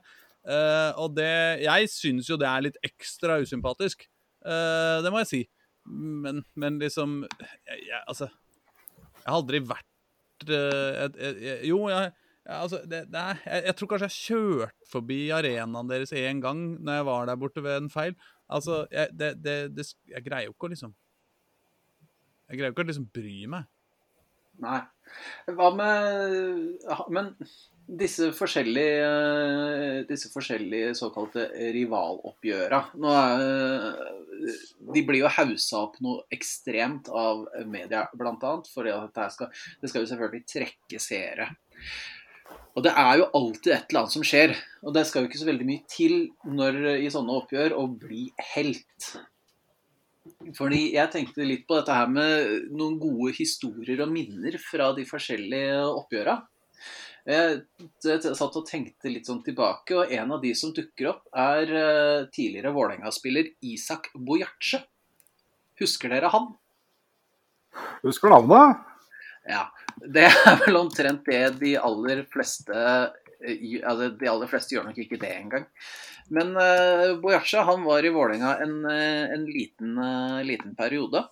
og det Jeg syns jo det er litt ekstra usympatisk. det må jeg si. Men, men liksom jeg, jeg, Altså, jeg har aldri vært jeg, jeg, Jo, jeg, altså, det, det er, jeg, tror kanskje jeg kjørte forbi arenaen deres én gang når jeg var der borte ved en feil. Altså, det, det, jeg greier jo ikke å liksom Jeg greier jo ikke å liksom bry meg. Nei. Hva med Men disse forskjellige, eh, disse forskjellige såkalte rivaloppgjøra De blir jo haussa opp noe ekstremt av media, bl.a. For det skal, det skal jo selvfølgelig trekke seere. Og det er jo alltid et eller annet som skjer. Og det skal jo ikke så veldig mye til når, i sånne oppgjør å bli helt. Fordi jeg tenkte litt på dette her med noen gode historier og minner fra de forskjellige oppgjøra. Jeg, satt og tenkte litt sånn tilbake, og en av de som dukker opp, er uh, tidligere Vålerenga-spiller Isak Bojarce. Husker dere han? Husker navnet? Ja. Det er vel omtrent det de aller fleste eh, altså De aller fleste gjør nok ikke det engang. Men uh, Bojarce han var i Vålerenga en, en liten, uh, liten periode.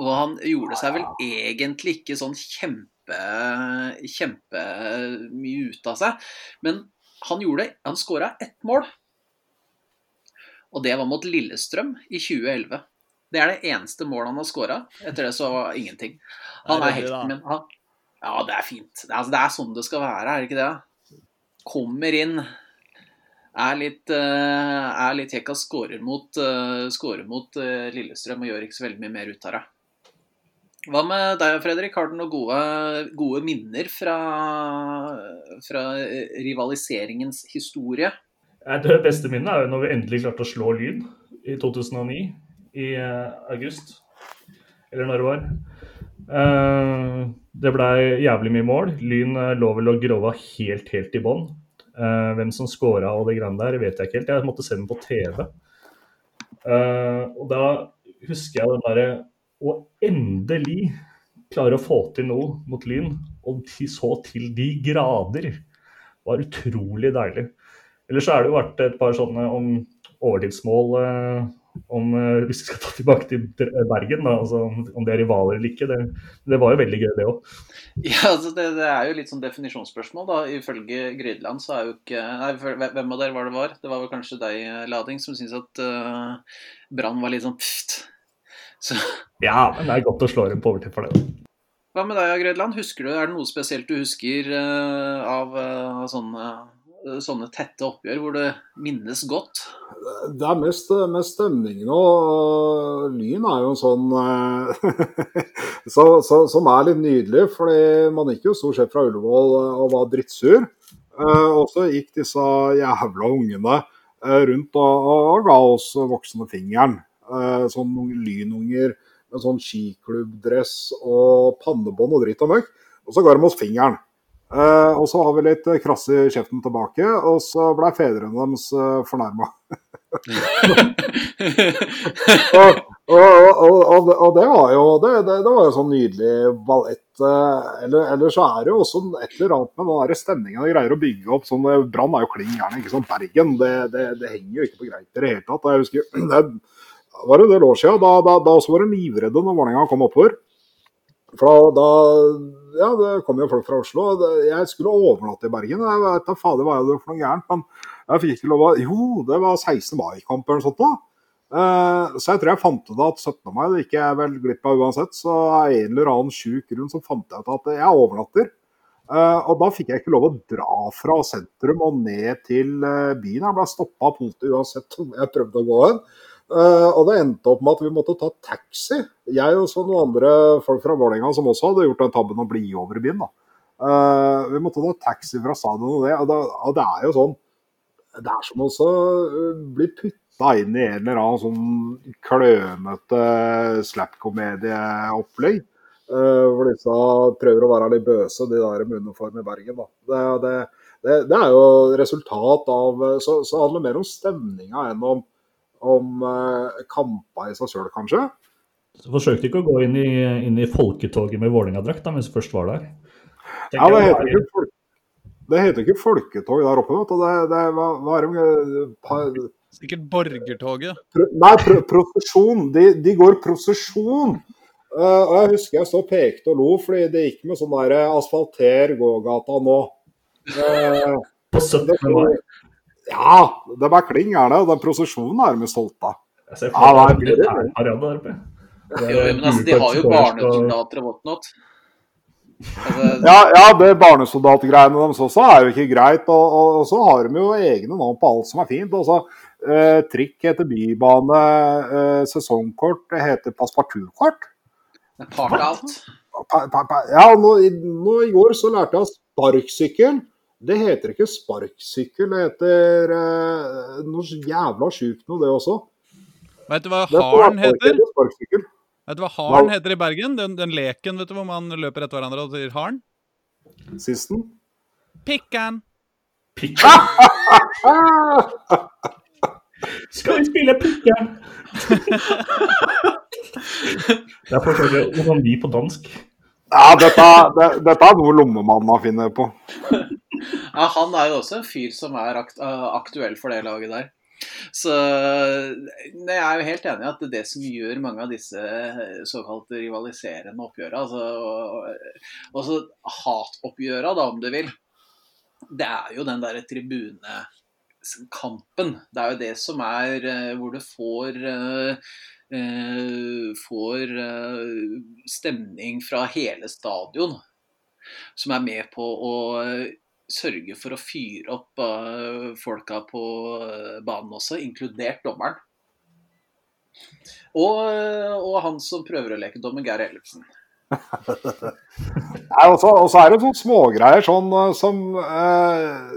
Og han gjorde seg vel egentlig ikke sånn kjempe kjempemye ut av seg. Men han gjorde det. Han skåra ett mål. Og det var mot Lillestrøm i 2011. Det er det eneste målet han har skåra. Etter det så ingenting. Han er helt min. han, Ja, det er fint. Det er, altså, det er, sånn det skal være, er det ikke det? Kommer inn, er litt, uh, er litt kjekk og skårer mot, uh, mot uh, Lillestrøm og gjør ikke så veldig mye mer ut av det. Hva med deg, Fredrik? Har du noen gode, gode minner fra, fra, rivaliseringens historie? Det beste minnet er jo når vi endelig klarte å slå Lyn i 2009, i uh, august. Eller når det var. Uh, det blei jævlig mye mål. Lyn lå vel og grova helt, helt i bånn. hvem som scora og det greiene der, vet jeg ikke helt. Jeg måtte se den på TV. og da husker jeg den derre Og endelig klare å få til noe mot Lyn, og de så til de grader, var utrolig deilig. Ellers så er det jo vært et par sånne om overtidsmål eh, om, eh, Hvis vi skal ta tilbake til Bergen, da, altså om det er rivaler eller ikke. Det, det var jo veldig gøy, det òg. Ja, altså det, det, er jo litt sånn definisjonsspørsmål. da. Ifølge Grydeland så er jo ikke Nei, hvem av dere var det var? Det var vel kanskje deg, Lading, som syntes at uh, Brann var litt sånn pft. Så. Ja, men det er godt å slå dem på overtid for det. Hva med deg, Grødland? Husker du, Er det noe spesielt du husker uh, av uh, sånne, uh, sånne, tette oppgjør hvor det minnes godt? Det er mest, mest stemningen og Lyn er jo en sånn så, så, som er litt nydelig. fordi man gikk jo stort sett fra Ullevål og var drittsur. og så gikk disse jævla ungene rundt og, og ga oss voksne fingeren. Sånn lynunger med sånn skiklubbdress og pannebånd og dritt og møkk. Og så ga de oss fingeren. Uh, og så har vi litt krass i kjeften tilbake, og så blei fedrene deres uh, eh, fornærma. og, og, og, og, det var jo det, det, det var jo sånn nydelig ballett. Eller, eller, så er det jo også et eller annet med den stemninga de greier å bygge opp. sånn Brann er jo klin gæren, Bergen. Det, det, det, henger jo ikke på greip i det hele tatt. Jeg husker, var det en del år siden. Da, da, da var de livredde når Vålerenga kom oppover. For da, Ja, det kom jo folk fra Oslo. Jeg skulle overnatte i Bergen. Jeg vet da fader hva jeg hadde for noe gærent, men jeg fikk ikke lov å Jo, det var 16. mai-kamp eller noe sånt. da. Uh, så jeg tror jeg fant ut at 17. mai det gikk jeg vel glipp av uansett. Så av en eller annen sjuk grunn så fant jeg ut at jeg overnatter. Uh, og da fikk jeg ikke lov å dra fra sentrum og ned til uh, byen. Jeg ble stoppa av politiet uansett om jeg prøvde å gå hen. Uh, og det endte opp med at vi måtte ta taxi. Jeg og så noen andre folk fra Vålerenga som også hadde gjort den tabben å bli over i byen. da. Uh, vi måtte ta taxi fra stadion og det. Og det, og det er jo sånn Det er som å bli putta inn i en eller annen sånn klønete slapkomedieopplegg. Uh, hvor disse prøver å være litt bøse, de der med uniform i Bergen. da. Det, det, det, det er jo resultat av Så, så handler det mer om stemninga enn om om uh, kamper i seg sjøl, kanskje. Så forsøkte ikke å gå inn i, inn i folketoget med Vålerenga-drakt mens du først var der? ja, det heter, ikke, folk, det heter ikke folketog der oppe. Vet du. Det, det var, var uh, Sikkert borgertoget? Pro, nei, pro, prosesjon. De, de, går prosesjon. Uh, og Jeg husker jeg så pekte og lo, fordi det gikk med sånn der asfalter gågata nå. Uh, på 17. mai? Ja, de er kling gærne. Og den prosesjonen er de stolte av. Jeg ser for meg militærparade der oppe. Jo, men altså, de har jo barnesoldater og whatnot. Altså, ja, ja, det barnesoldatgreiene deres også er jo ikke greit. Og, og, og, så har de jo egne navn på alt som er fint. Også, eh, trikk heter bybane, eh, sesongkort det heter passepartutkort. Part alt. Ja, nå, nå, i går så lærte jeg sparksykkel. Det heter ikke sparksykkel, det heter eh, noe jævla sjukt noe, det også. Vet du hva haren heter? Vet du hva haren heter i Bergen? Den, den, leken vet du hvor man løper etter hverandre og sier haren? Sisten? Pikkan. Pikkan? Skal vi spille Pikkan? det er fortsatt onani på dansk. Ja, dette, det, dette er noe lommemannen har funnet på. Ja, han er jo også en fyr som er aktuell for det laget der. Så jeg er jo helt enig i at det som gjør mange av disse såkalte rivaliserende oppgjøra, altså også hatoppgjøra, da, om du vil, det er jo den derre tribunekampen. Det er jo det som er eh, hvor du får eh, Eh, får eh, stemning fra hele stadion, som er med på å eh, sørge for å fyre opp folka på banen også, inkludert dommeren. Og, og han som prøver å leke dommer, Geir Ellefsen. og så er det sånne smågreier sånn som eh,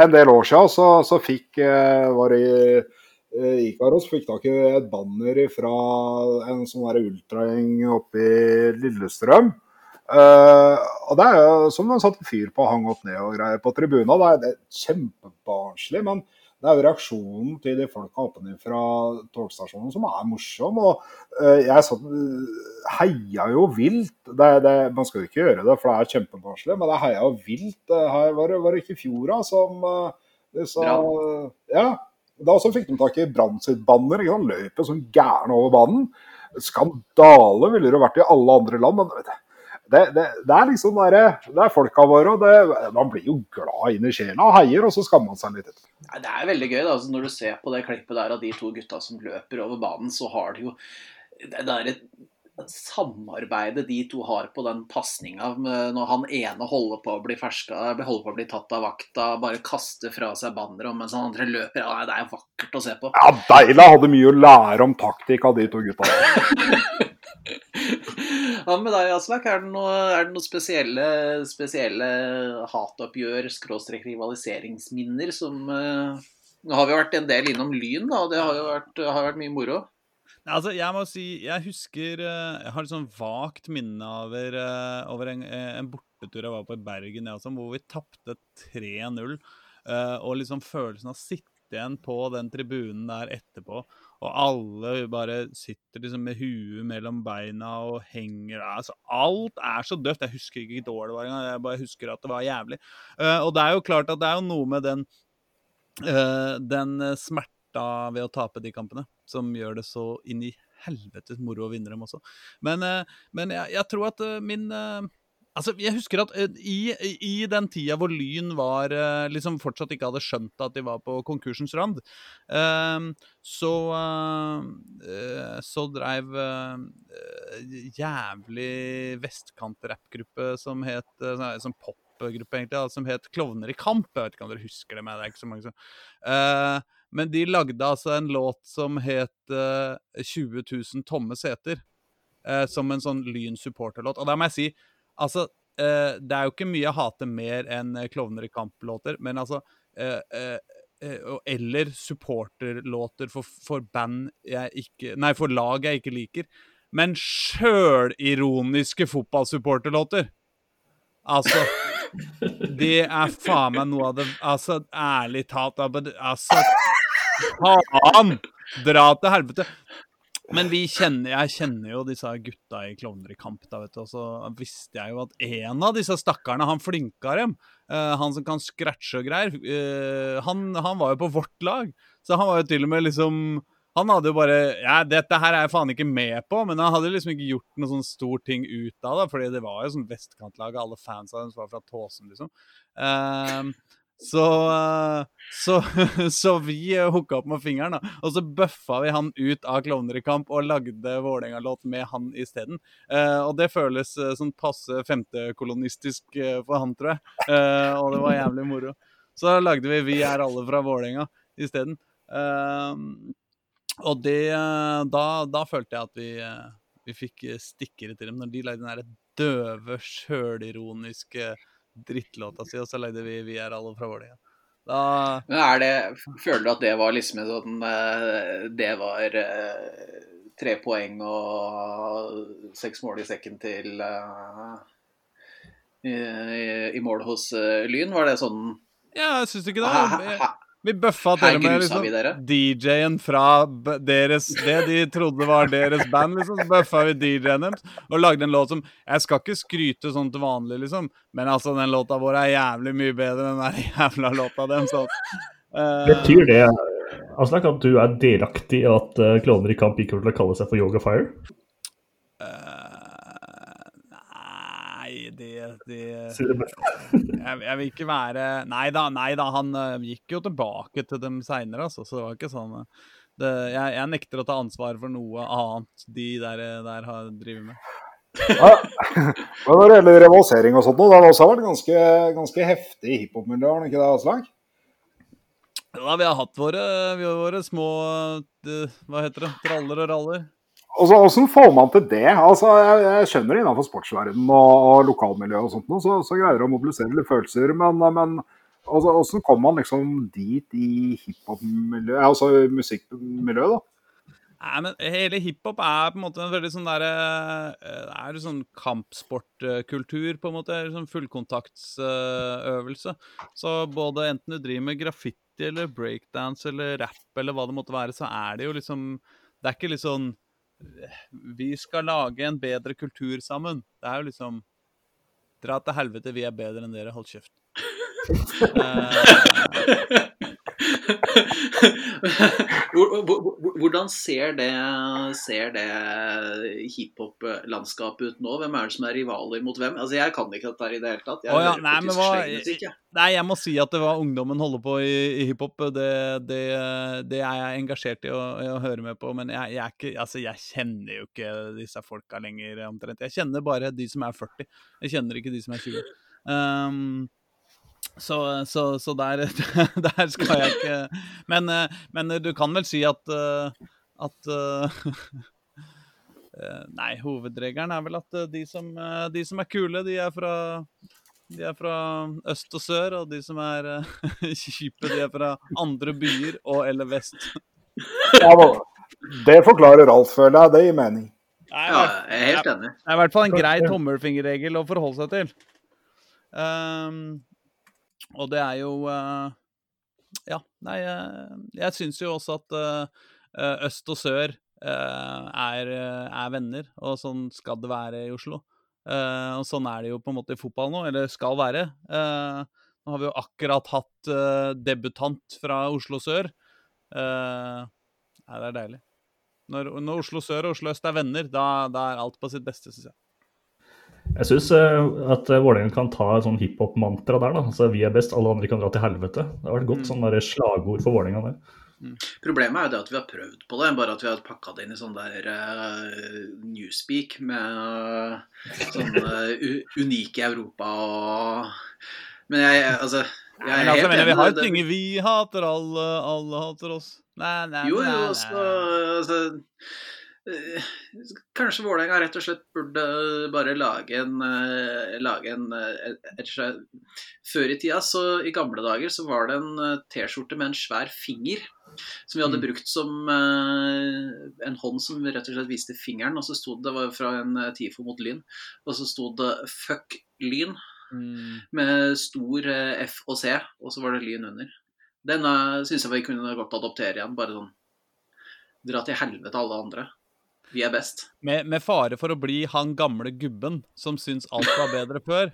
En del år siden så, så fikk eh, var det Eh, Ikaros fikk tak i et banner fra en sånn ultragjeng oppe i Lillestrøm. Uh, og det er jo som de satte fyr på og hang opp ned og greier på tribuna. Det er, det er kjempebarnslig, men det er jo reaksjonen til de folka fra togstasjonen som er morsom. Og uh, jeg satt, heia jo vilt. Det, det, man skal jo ikke gjøre det, for det er kjempebarnslig, men det heia jo vilt. Her var det, var det ikke fjora som uh, de sa Ja. Da også fikk de tak i Brann sitt banner. Jo sånn gærne over banen. Skandale ville det vært i alle andre land. men vet du, det, det, det, er liksom der, det er folka våre, og det, man blir jo glad inn i sjela og heier, og så skammer man seg litt etterpå. Det er veldig gøy da, altså når du ser på det klippet der av de to gutta som løper over banen, så har de jo det der samarbeidet de to har på den pasninga når han ene holder på å bli ferska, holder på å bli tatt av vakta, bare kaster fra seg banneret mens han andre løper. Ja, det er vakkert å se på. Ja, Deila hadde mye å lære om taktikk av de to gutta. Hva med deg, Aslak? Er det noen noe spesielle, spesielle hatoppgjør, skråstrek rivaliseringsminner som uh, Nå har vi vært en del innom Lyn, da, og det har jo vært, har vært mye moro. Altså, jeg må si, jeg husker eh, Jeg har et sånn vagt minne over, eh, over en, en, bortetur jeg var på i Bergen, ja, hvor vi tapte 3-0. Og liksom følelsen av å sitte igjen på den tribunen der etterpå og alle bare sitter liksom med huet mellom beina og henger altså, Alt er så dødt. Jeg husker ikke hvor det var engang, jeg bare husker at det var jævlig. Og det er jo klart at det er jo noe med den, uh, den smerta ved å tape de kampene som gjør det så inn i helvetes moro å vinne dem også. Men, uh, men jeg, jeg, tror at min Altså, jeg husker at i, i, den tida hvor Lyn var liksom fortsatt ikke hadde skjønt at de var på konkursens rand, så så dreiv jævlig vestkant-rappgruppe som het Sånn popgruppe, egentlig, som het Klovner i kamp. Jeg vet ikke om dere husker det, men det er ikke så mange som Men de lagde altså en låt som het 20 000 tomme seter. som en sånn Lyn supporterlåt. Og da må jeg si Altså, uh, det er jo ikke mye jeg hater mer enn uh, Klovner i kamp-låter, men altså uh, Eller supporterlåter for, for, band jeg ikke Nei, for lag jeg ikke liker. Men sjølironiske fotballsupporterlåter Altså Det er faen meg noe av det Altså, ærlig talt Altså Faen! Dra til helvete. Men vi kjenner, jeg kjenner jo disse gutta i Klovner i kamp. da, vet du, og så visste jeg jo at en av disse stakkarene, han flinka dem, uh, han som kan scratche og greier, uh, han, han, var jo på vårt lag. Så han var jo til og med liksom Han hadde jo bare Ja, dette her er jeg faen ikke med på, men han hadde liksom ikke gjort noe sånn stor ting ut av det, fordi det var jo sånn vestkantlag, alle fans av dem var fra Tåsen, liksom. Uh, så, eh, så, så vi hooka opp med fingeren, da. Og så bøffa vi han ut av Klovner i kamp og lagde Vålerenga-låt med han isteden. Uh, og det føles sånn passe femtekolonistisk for han, tror jeg. Uh, og det var jævlig moro. Så lagde vi 'Vi er alle fra Vålerenga' isteden. Uh, og det da, da, følte jeg at vi, vi fikk stikkere til dem når de lagde den derre døve, sjølironiske drittlåta si, og så lagde vi 'Vi er alle fra Vålerenga'. Da... Men er det, Føler du at det var liksom sånn eh, Det var uh, tre poeng og seks mål i sekken til uh, i, i, mål hos uh, Lyn? Var det sånn Ja, jeg syns ikke det. Vi bøffa til og med liksom, DJ-en fra deres, det de trodde var deres band. liksom, Så bøffa vi DJ-en deres og lagde en låt som Jeg skal ikke skryte sånn til vanlig, liksom, men altså, den låta vår er jævlig mye bedre enn den jævla låta deres. Sånn. uh, Betyr det Aslak, at du er delaktig i at uh, Klovner i kamp ikke kommer til å kalle seg for Yoga Fire? det, det jeg, jeg, vil ikke være Nei da, nei da, han uh, gikk jo tilbake til dem seinere, altså, så det var ikke sånn uh, det, jeg, jeg, nekter å ta ansvar for noe annet de der, der har driver med. ja. Men når det gjelder rivalisering og sånt, det har også vært ganske, ganske heftig i hiphop-miljøet, ikke det, Aslak? Ja, vi har hatt våre, vi har våre små de, Hva heter det? Traller og raller. Hvordan får man til det? Altså, jeg, jeg skjønner innenfor sportsverdenen og, og lokalmiljøet og sånt, så, så greier det å mobilisere litt følelser. Men, men altså, hvordan kommer man liksom dit i hiphop-miljøet, altså musikkmiljøet, da? Nei, men Hele hiphop er på en måte en veldig sånn derre eh, Det er sånn kampsportkultur, på en måte. Sånn fullkontaktsøvelse. Så både enten du driver med graffiti eller breakdance eller rap eller hva det måtte være, så er det jo liksom Det er ikke litt sånn Vi skal lage en bedre kultur sammen. Det er jo liksom Dra til helvete, vi er bedre enn dere. Hold kjeft. Eh, Hvor- hvor- hvor- Hvordan ser det, ser det hiphop-landskapet ut nå? Hvem er det som er rivaler mot hvem? Altså, Jeg kan ikke dette her i det hele tatt. Jeg oh, ja, nei, men hva- jeg. Nei, jeg må si at det var ungdommen holder på i, i hiphop. Det, det, det er jeg engasjert i å, å høre med på. Men jeg, jeg, ikke, altså, jeg kjenner jo ikke disse folka lenger, omtrent. Jeg kjenner bare de som er 40. Jeg kjenner ikke de som er 20. Um, så, så, så der, der skal jeg ikke men, men du kan vel si at, eh, at eh, eh, Nei, hovedregelen er vel at de som, de som er kule, de er fra de er fra øst og sør, og de som er eh, kjipe, de er fra andre byer og eller vest. Ja, det forklarer Ralf, føler jeg. Det gir mening. Nei, Ja, jeg er helt enig. Det er i hvert fall en grei tommelfingerregel å forholde seg til. Ehm, og det er jo eh, Ja, nei, eh, jeg syns jo også at eh, øst og sør er, er venner, og sånn skal det være i Oslo. Og sånn er det jo på en måte i fotball nå, eller skal være. Nå har vi jo akkurat hatt debutant fra Oslo sør. Uh, nei, det er deilig. Når, når Oslo sør og Oslo øst er venner, da, da er alt på sitt beste, syns jeg. Jeg syns at uh, Vålerenga kan ta et sånn hiphop-mantra der. da. Altså, Vi er best, alle andre kan dra til helvete. Det har vært godt Mm. sånn der slagord for Vålerenga der. Problemet er jo det at vi har prøvd på det, bare at vi har pakka det inn i sånn der uh, newspeak med uh, sånn uh, unike Europa og Men jeg, altså jeg er altså, helt enig. vi har et dynge Vi hater alle, alle hater oss. Nei, nei, nei, nei, jo, jo, altså, altså eh, Kanskje Vålerenga rett og slett burde bare lage en, eh, lage en eh, et, et, Før i tida, så i gamle dager, så var det en eh, T-skjorte med en svær finger. Som vi hadde Mm. brukt som eh, en hånd som rett og slett viste fingeren. Og så sto det, det var fra en eh, TIFO mot Lyn, og så sto det 'fuck Lyn' Mm. med stor eh, F og C, og så var det Lyn under. Den syns jeg vi kunne godt adoptere igjen. Bare sånn Dra til helvete alle andre. Vi er best. Med, med fare for å bli han gamle gubben som syns alt var bedre før,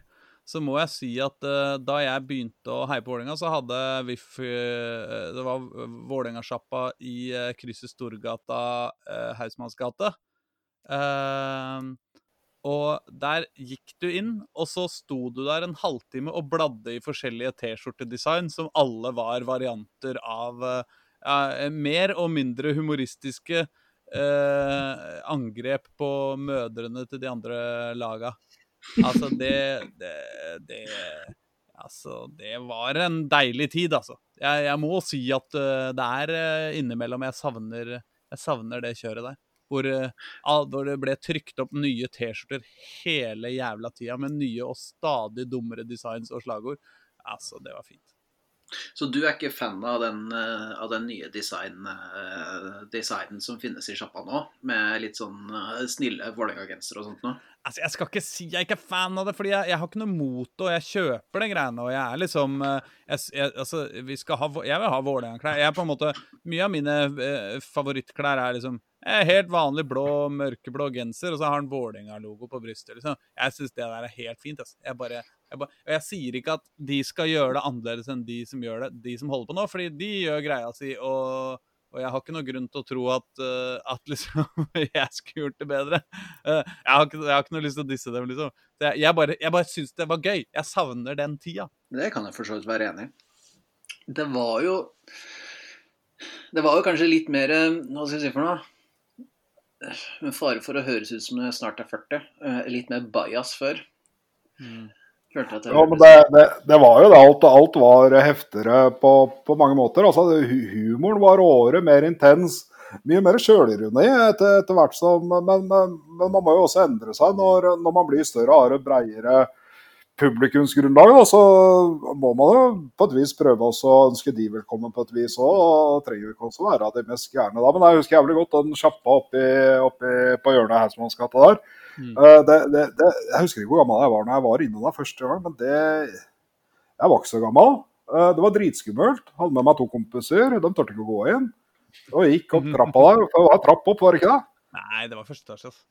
så må jeg si at uh, da jeg begynte å heie på Vålerenga, så hadde VIF uh, Det var Vålerenga-sjappa i uh, krysset Storgata, uh, Hausmanns gate. Eh, og der gikk du inn, og så sto du der en halvtime og bladde i forskjellige T-skjortedesign som alle var varianter av mer og mindre humoristiske eh, angrep på mødrene til de andre laga. Altså, det, det, det Altså, det var en deilig tid, altså. Jeg, jeg må si at uh, det er eh, innimellom jeg savner, jeg savner det kjøret der. Hvor, uh, hvor det ble trykt opp nye T-skjorter hele jævla tida, med nye og stadig dummere designs og slagord. Altså, det var fint. Så du er ikke fan av den, eh, av den nye design, eh, designen som finnes i sjappa nå? Med litt sånn eh, snille Vålerenga-gensere og sånt noe? Altså, Jeg skal ikke si jeg er ikke fan av det, fordi jeg, jeg har ikke noe mot det, og jeg kjøper de greiene. Og jeg er liksom jeg, jeg, Altså, vi skal ha, jeg vil ha Vålerenga-klær. Jeg er på en måte Mye av mine favorittklær er liksom helt vanlig blå, mørkeblå genser, og så har han Vålerenga-logo på brystet. liksom. Jeg syns det der er helt fint. Altså. Jeg bare, jeg bare, og jeg sier ikke at de skal gjøre det annerledes enn de som gjør det, de som holder på nå, fordi de gjør greia si. og og jeg har ikke noe grunn til å tro at, uh, at liksom, jeg skulle gjort det bedre. Uh, jeg, har ikke, jeg har ikke noe lyst til å disse dem, liksom. Jeg, jeg bare, jeg bare syns det var gøy. Jeg savner den tida. Det kan jeg for så vidt være enig i. Det var jo Det var jo kanskje litt mer eh, Hva skal jeg si for noe? Med fare for å høres ut som jeg snart er 40. eh, Litt mer bajas før. Følte at jeg Ja, men det, det, det var jo det. Alt, alt var heftigere på, på mange måter. Altså, humoren var råere, mer intens. Mye mer sjølironi etter, etter hvert som men, men, men man må jo også endre seg når, når man blir større hardere, har bredere publikumsgrunnlag. Da, så må man jo på et vis prøve å ønske de velkommen på et vis òg. Og trenger ikke også være de mest gærne da. Men jeg husker jævlig godt den sjappa oppi, oppi på hjørnet av Hausmannsgata der. Mm. Eh, det, det, det, jeg husker ikke hvor gammel jeg var når jeg var inne der første gang, men det Jeg var ikke så gammel. Eh, det var dritskummelt. Hadde med meg to kompiser. De turte ikke å gå inn. Og gikk opp trappa der. Det var trapp opp, var det ikke det? Nei, det var første etasje. altså.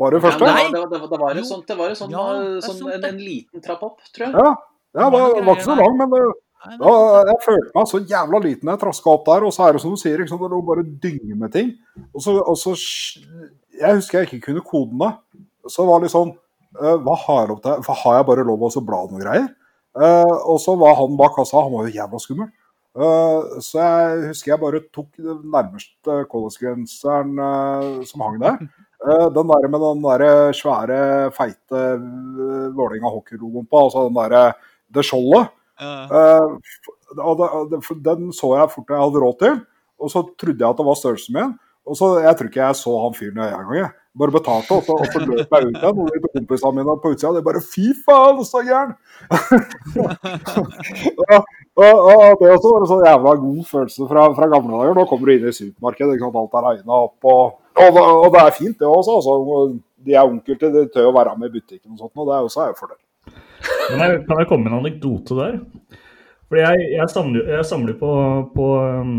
Var det første? Ja, var, det, var, det, var, det var sånt, det var sånt, Ja, sånn, sant en, en liten trapp opp, tror jeg. ja. det var, det var ikke så lang, men det, da, jeg følte meg så jævla liten da jeg traska opp der. Og så er det som du sier, ikke sant? det lå bare dynger med ting. Og så, og så Jeg husker jeg ikke kunne kodene. Så det var litt sånn eh, Hva har jeg? Hva har jeg bare lov til å bla noen greier? Eh, og så var han bak kassa, han var jo jævla skummel. Eh, så jeg husker jeg bare tok den nærmeste college-grenseren eh, som hang der. Eh, den der med den der svære, feite uh, Vålerenga hockeylogoen på, altså den derre det skjoldet. For den så jeg fort jeg hadde råd til, og så trodde jeg at det var størrelsen min. Og så, Jeg tror ikke jeg så han fyren i øya engang. Bare betalte, og så, og så løp jeg ut igjen. Og de kompisene mine på utsida de bare Fy faen, så gæren! og, og, det også var en sånn jævla god følelse fra, fra gamle dager. Nå kommer du inn i supermarkedet, ikke sant? alt er regna opp. Og, og, og det er fint, det også. Altså, de er onkel til de tør å være med i butikken og sånt, og det er også en fordel. Kan jeg, kan jeg komme med en anekdote der? Fordi jeg, jeg samler, jeg samler på, på um,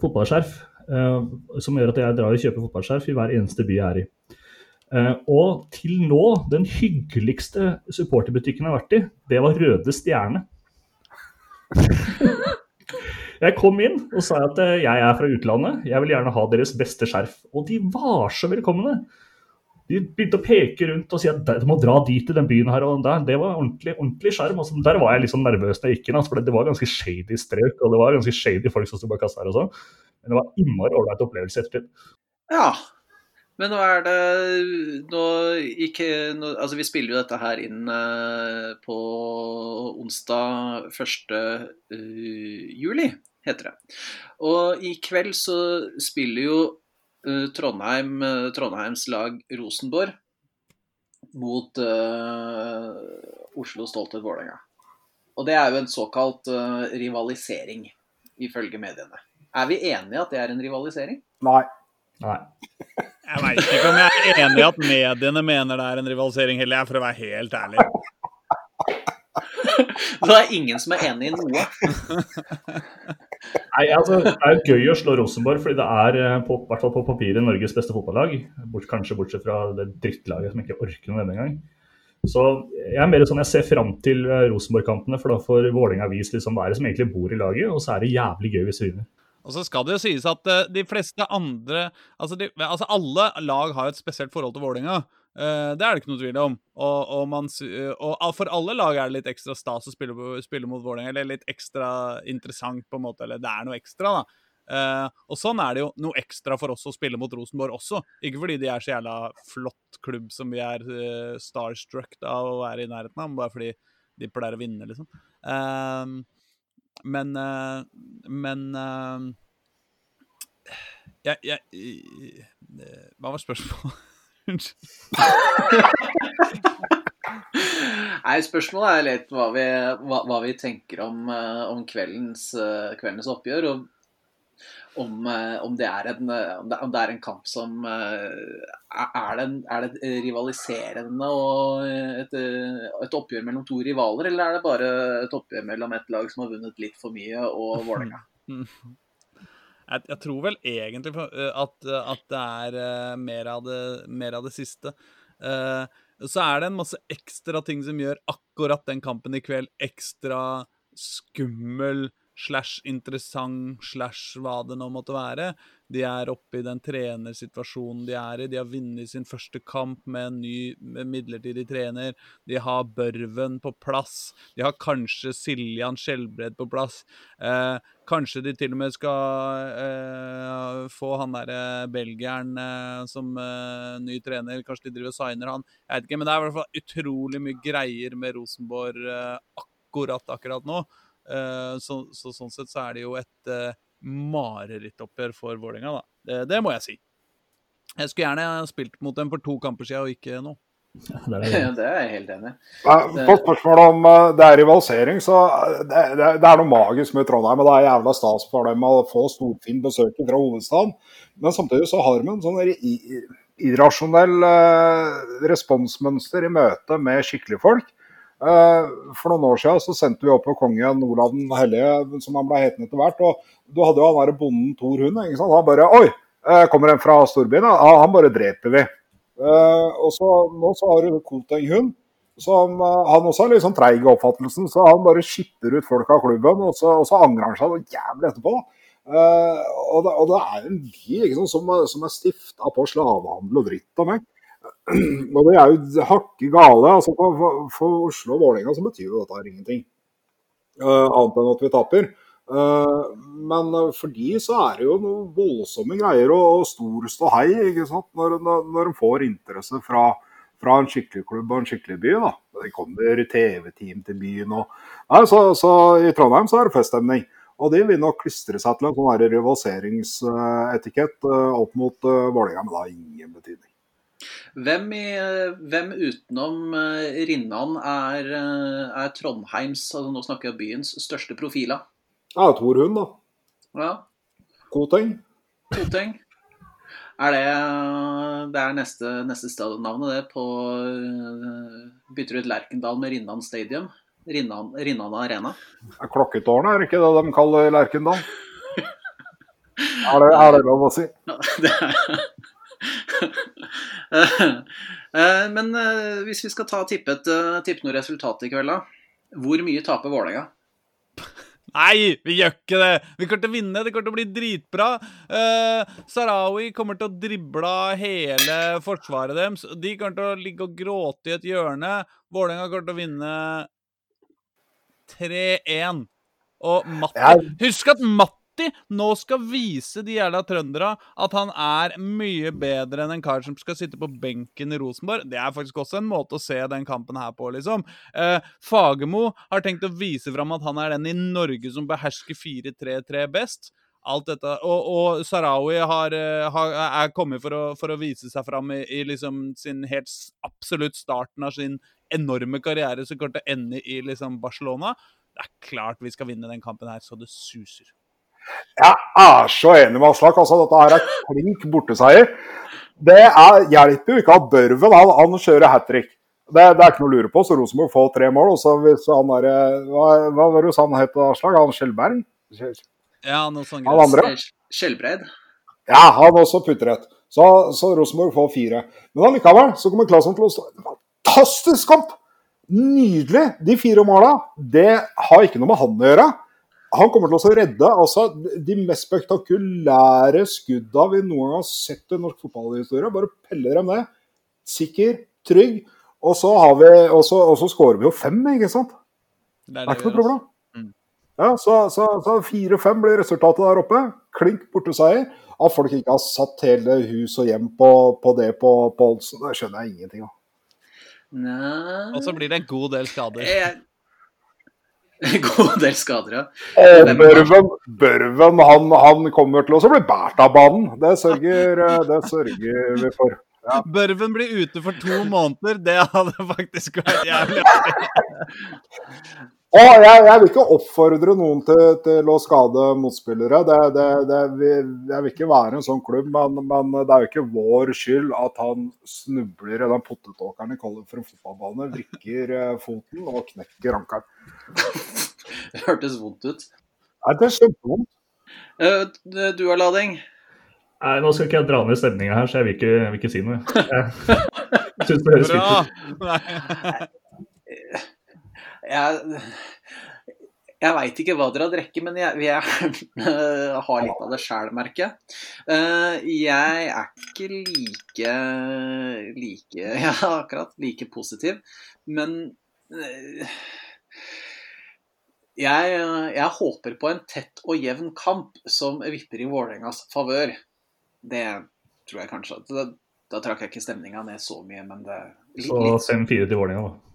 fotballskjerf, uh, som gjør at jeg drar og kjøper fotballskjerf i hver eneste by jeg er i. Uh, og til nå, den hyggeligste supporterbutikken jeg har vært i, det var Røde Stjerne. Jeg kom inn og sa at eh, jeg er fra utlandet, jeg vil gjerne ha deres beste skjerf. Og de var så velkomne. De begynte å peke rundt og si at du må dra dit i den byen her. og der. Det var ordentlig ordentlig skjerm. Altså, der var jeg litt sånn nervøs når jeg gikk inn, altså, for det var ganske shady strøk. Og det var ganske shady folk som sto bak kassa her og sånn. Men det var innmari ålreit opplevelse etter ettertid. Ja. Men nå er det nå ikke, nå, Altså, vi spiller jo dette her inn eh, på onsdag 1. Uh, juli, heter det. Og i kveld så spiller jo uh, Trondheim, uh, Trondheims lag Rosenborg mot eh, Oslo Stolthet Vålerenga. Og det er jo en såkalt eh, rivalisering, ifølge mediene. Er vi enige at det er en rivalisering? Nei. Nei. Jeg veit ikke om jeg er enig i at mediene mener det er en rivalisering heller, jeg, for å være helt ærlig. Det er ingen som er enig i noe. Nei, altså, Det er jo gøy å slå Rosenborg, fordi det er eh, på, hvert fall på papiret Norges beste fotballag. Bort, kanskje bortsett fra det drittlaget som ikke orker noe denne gang. Så jeg er mer sånn, jeg ser fram til eh, Rosenborg-kampene, for da får Vålerenga vist liksom hva er det som egentlig bor i laget, og så er det jævlig gøy hvis vi vinner. Og så skal det jo sies at eh, de fleste andre altså, de, altså Alle lag har et spesielt forhold til Vålerenga. Eh, det er det ikke noe tvil om. Og, og, man, eh, og for alle lag er det litt ekstra stas å spille, spille mot Vålerenga. Eller litt ekstra interessant, på en måte. Eller det er noe ekstra, da. Uh, og sånn er det jo noe ekstra for oss å spille mot Rosenborg også. Ikke fordi de er så jævla flott klubb som vi er uh, starstruck av å være i nærheten av, men bare fordi de pleier å vinne, liksom. Eh, men eh, Men eh, jeg, jeg, eh, Hva var spørsmålet? Unnskyld. Nei, Spørsmålet er litt hva vi, hva, hva vi tenker om, om kveldens, kveldens oppgjør. Og om, eh, om, det en, eh, om, det, er en kamp som eh, Er det, en, er det rivaliserende og et, et oppgjør mellom to rivaler, eller er det bare et oppgjør mellom et lag som har vunnet litt for mye, og Vålerenga? Jeg, jeg tror vel egentlig at, at det er mer, av det, mer av det siste. Så er det en masse ekstra ting som gjør akkurat den kampen i kveld ekstra skummel slash interessant slash hva det nå måtte være. De er oppe i den trenersituasjonen de er i. De har vunnet sin første kamp med en ny med midlertidig trener. De har Børven på plass. De har kanskje Siljan Skjelbred på plass. Eh, kanskje de til og med skal eh, få han derre belgieren eh, som eh, ny trener. Kanskje de driver og signer han. Jeg vet ikke, men det er i hvert fall utrolig mye greier med Rosenborg eh, akkurat akkurat nå. Eh, så, så sånn sett så er det jo et eh, marerittoppgjør for Vålerenga, da. Det, det må jeg si. Jeg skulle gjerne ha spilt mot dem for to kamper siden, og ikke nå. Ja, det er det. Det er jeg helt enig i. På spørsmålet om eh, det er rivalisering, så det, det, det er noe magisk med Trondheim. og Det er jævla stas for dem å få storfint besøk fra hovedstaden. Men samtidig så har de en sånn irrasjonell responsmønster i møte med skikkelige folk. Eh, For noen år siden så sendte vi opp på kongen Olav den hellige, som han ble hetende etter hvert. Og du hadde jo han derre bonden Thor Hund. Han bare Oi, eh, kommer en fra storbyen? Ja, han bare dreper vi. Eh, og så nå så har du Koteng hund. Som, han også er litt sånn treig i oppfattelsen, så han bare skipper ut folk av klubben. Og så, og så angrer han seg noe jævlig etterpå. Eh, og, det, og det er en by som, som er stifta på slavehandel og dritt og meg. Og det er jo hakke gale. altså For, for, Oslo og Vålerenga så betyr jo dette her ingenting. Uh, annet enn at vi taper. Uh, men eh, for de så er det jo noen voldsomme greier og, og stor ståhei? Når, når, når de får interesse fra, fra en skikkelig klubb og en skikkelig by. da. Det kommer TV-team til byen og Nei, så, så I Trondheim så er det feststemning. Og de vil nok klistre seg til en sånn rivaliseringsetikett opp mot uh, Vålerenga, men det har ingen betydning. Hvem, i, hvem utenom eh, Rinnan er, eh, er Trondheims, altså nå snakker jeg byens, største profiler? Ja, Tor Hund, da. Ja, Koteng. Koteng. Er det Det er neste, neste stadionnavnet, det, på eh, Bytter ut Lerkendal med Rinnan Stadium? Rinnan, Rinnan Arena? Klokketårnet, er det ikke det de kaller Lerkendal? Er det, er det lov å si? Ja, det er Men eh, hvis vi skal ta tippet, eh, tippe noe resultat i kveld, da. Hvor mye taper Vålerenga? Nei, vi gjør ikke det! Vi kommer til å vinne, det kommer til å bli dritbra. Uh, Sarawi kommer til å drible hele forsvaret deres. De kommer til å ligge og gråte i et hjørne. Vålerenga kommer til å vinne 3-1. Og Matti Husk at Matti nå skal vise de jævla trøndere at han er mye bedre enn en kar som skal sitte på benken i Rosenborg. Det er faktisk også en måte å se den kampen her på, liksom. Eh, Fagermo har tenkt å vise fram at han er den i Norge som behersker 4-3-3 best. Alt dette, Og, og Sarawi har, eh, har, er kommet for å, for å vise seg fram i, i liksom sin helt absolutt starten av sin enorme karriere som kommer til å ende i liksom Barcelona. Det er klart vi skal vinne den kampen her så det suser. Jeg er så enig med Aslak. Altså, dette her er klink borteseier. Det er, hjelper jo ikke at Børven han, han kjører hat trick. Det, det er ikke noe å lure på. Så Rosenborg får tre mål. Og så hvis han der, hva, hva var det han het, Aslak? Han Skjelberg? Ja, noe sånt Han andre? Skjel- Skjelbreid? Ja, han også putter et. Så, så Rosenborg får fire. Men allikevel så kommer Claesson til å stå Fantastisk kamp! Nydelig! De fire måla, det har ikke noe med han å gjøre. Han kommer til å redde altså, de mest spektakulære skudda vi noen gang har sett i norsk fotballhistorie. Bare peller dem ned. Sikker, trygg. Og så, har vi, og så, og så skårer vi jo fem, ikke sant? Det Det er er ikke noe problem. Mm. Ja, så, så, så 4-5 blir resultatet der oppe. Klink borteseier. At folk ikke har satt hele hus og hjem på, på det på, på Olsen, det skjønner jeg ingenting av. Nei altså. Og så blir det en god del skader. Jeg- god del skader, ja. Og Børven, Børven han, han kommer til å bli båret av banen. Det sørger, det sørger vi for. Børven blir ute for to måneder. Det hadde faktisk vært jævlig artig. Og jeg, jeg vil ikke oppfordre noen til, til å skade motspillere. Det, det, det, jeg vil ikke være en sånn klubb, men, men det er jo ikke vår skyld at han snubler i den potetåkeren de kaller for en fotballbane, vrikker eh, foten og knekker ankelen. Det hørtes vondt ut. Nei, det er kjempevondt. Eh, Du har lading? Nei, Nå skal ikke jeg dra ned stemninga her, så jeg vil ikke, vil ikke si noe. Jeg synes det høres fint Bra! ut. Jeg, jeg veit ikke hva dere har drukket, men jeg, jeg har litt av det sjæl, merker jeg. Eh, Jeg er ikke like like Ja, akkurat. Like positiv. Men eh, jeg, jeg håper på en tett og jevn kamp som vipper i Vålerengas favør. Det tror jeg kanskje. Da, da trakk jeg ikke stemninga ned så mye, men det litt, Så litt 5-4 til Vålerenga, da.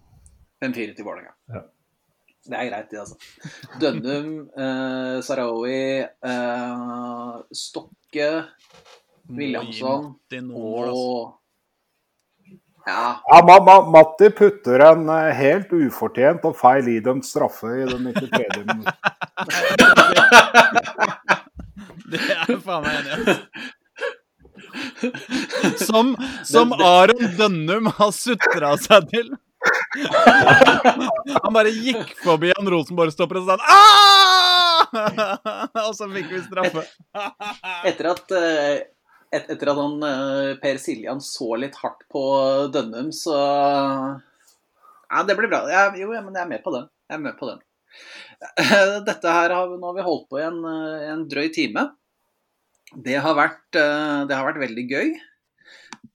5-4 til Vålerenga. Ja. Det er greit, det, altså. Dønnum, eh, Sarawi, eh, Stokke, Williamson mål, altså. og Ja, Ja, Ma Ma Matti putter en eh, helt ufortjent og feil idømt straffe i den 93. minutt. Det er jeg faen meg enig i. Som, som Aron Dønnum har sutra seg til. Han bare gikk forbi han Rosenborg-stopper og sa «Ah!» Og så fikk vi straffe. Etter at, eh, et, etter at han, eh, Per Siljan så litt hardt på Dønnum, så Ja, det blir bra. Jeg, jo, men jeg er med på den. Jeg er med på den. Dette her har, Nå har vi holdt på i en, eh, en drøy time. Det har vært, det har vært veldig gøy.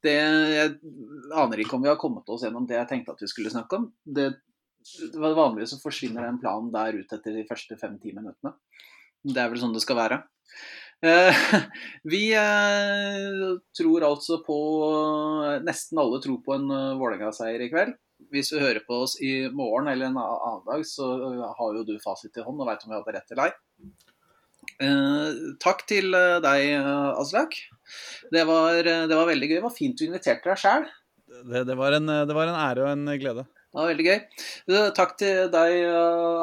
Det, jeg aner ikke om vi har kommet oss gjennom det jeg tenkte at vi skulle snakke om. Det, vanligvis så forsvinner den planen der ut etter de første fem-ti minuttene. Det er vel sånn det skal være. Eh, vi eh, tror altså på Nesten alle tror på en uh, Vålerenga-seier i kveld. Hvis du hører på oss i morgen eller en annen dag, så har jo du fasit i hånd og veit om vi hadde rett eller ei. Eh, takk til eh, deg, eh, Aslak. Det var, det var veldig gøy. Det var fint du inviterte deg sjæl. Det, det, var en, det var en ære og en glede. Det var veldig gøy. Takk til deg,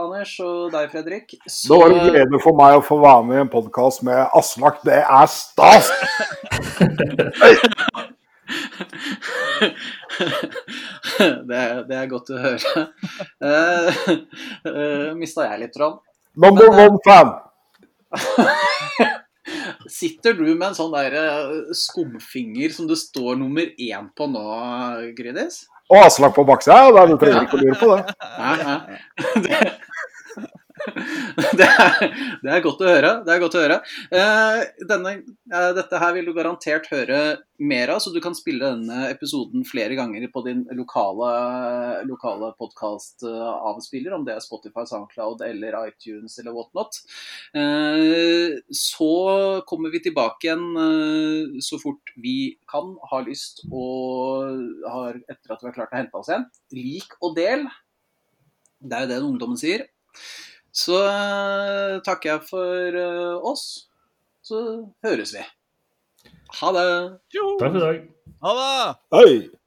Anders, og deg, Fredrik. Det var en glede for meg å få være med i en podkast med Aslak. Det er stas! det, er- det er godt å høre. Uh, Mista jeg litt Trond? Number one fan. Sitter du med en sånn der eh, skumfinger som det står nummer én på nå, Gridis? Og Aslak på baksida, ja, du trenger ikke å lure på det. Ja, ja. Det, er, det er godt å høre. Det er godt å høre. Eh, denne, eh, dette her vil du garantert høre mer av, så du kan spille denne episoden flere ganger på din lokale, lokale podkast-avspiller, om det er Spotify, Soundcloud eller iTunes eller whatnot. Eh, så kommer vi tilbake igjen eh, så fort vi kan, har lyst og har, etter at vi har klart å hente oss igjen. Lik og del. Det er jo det ungdommen sier. Så eh, takker jeg for eh, oss. Så høres vi. Ha det. Jo. Takk for i dag. Ha det! Hei!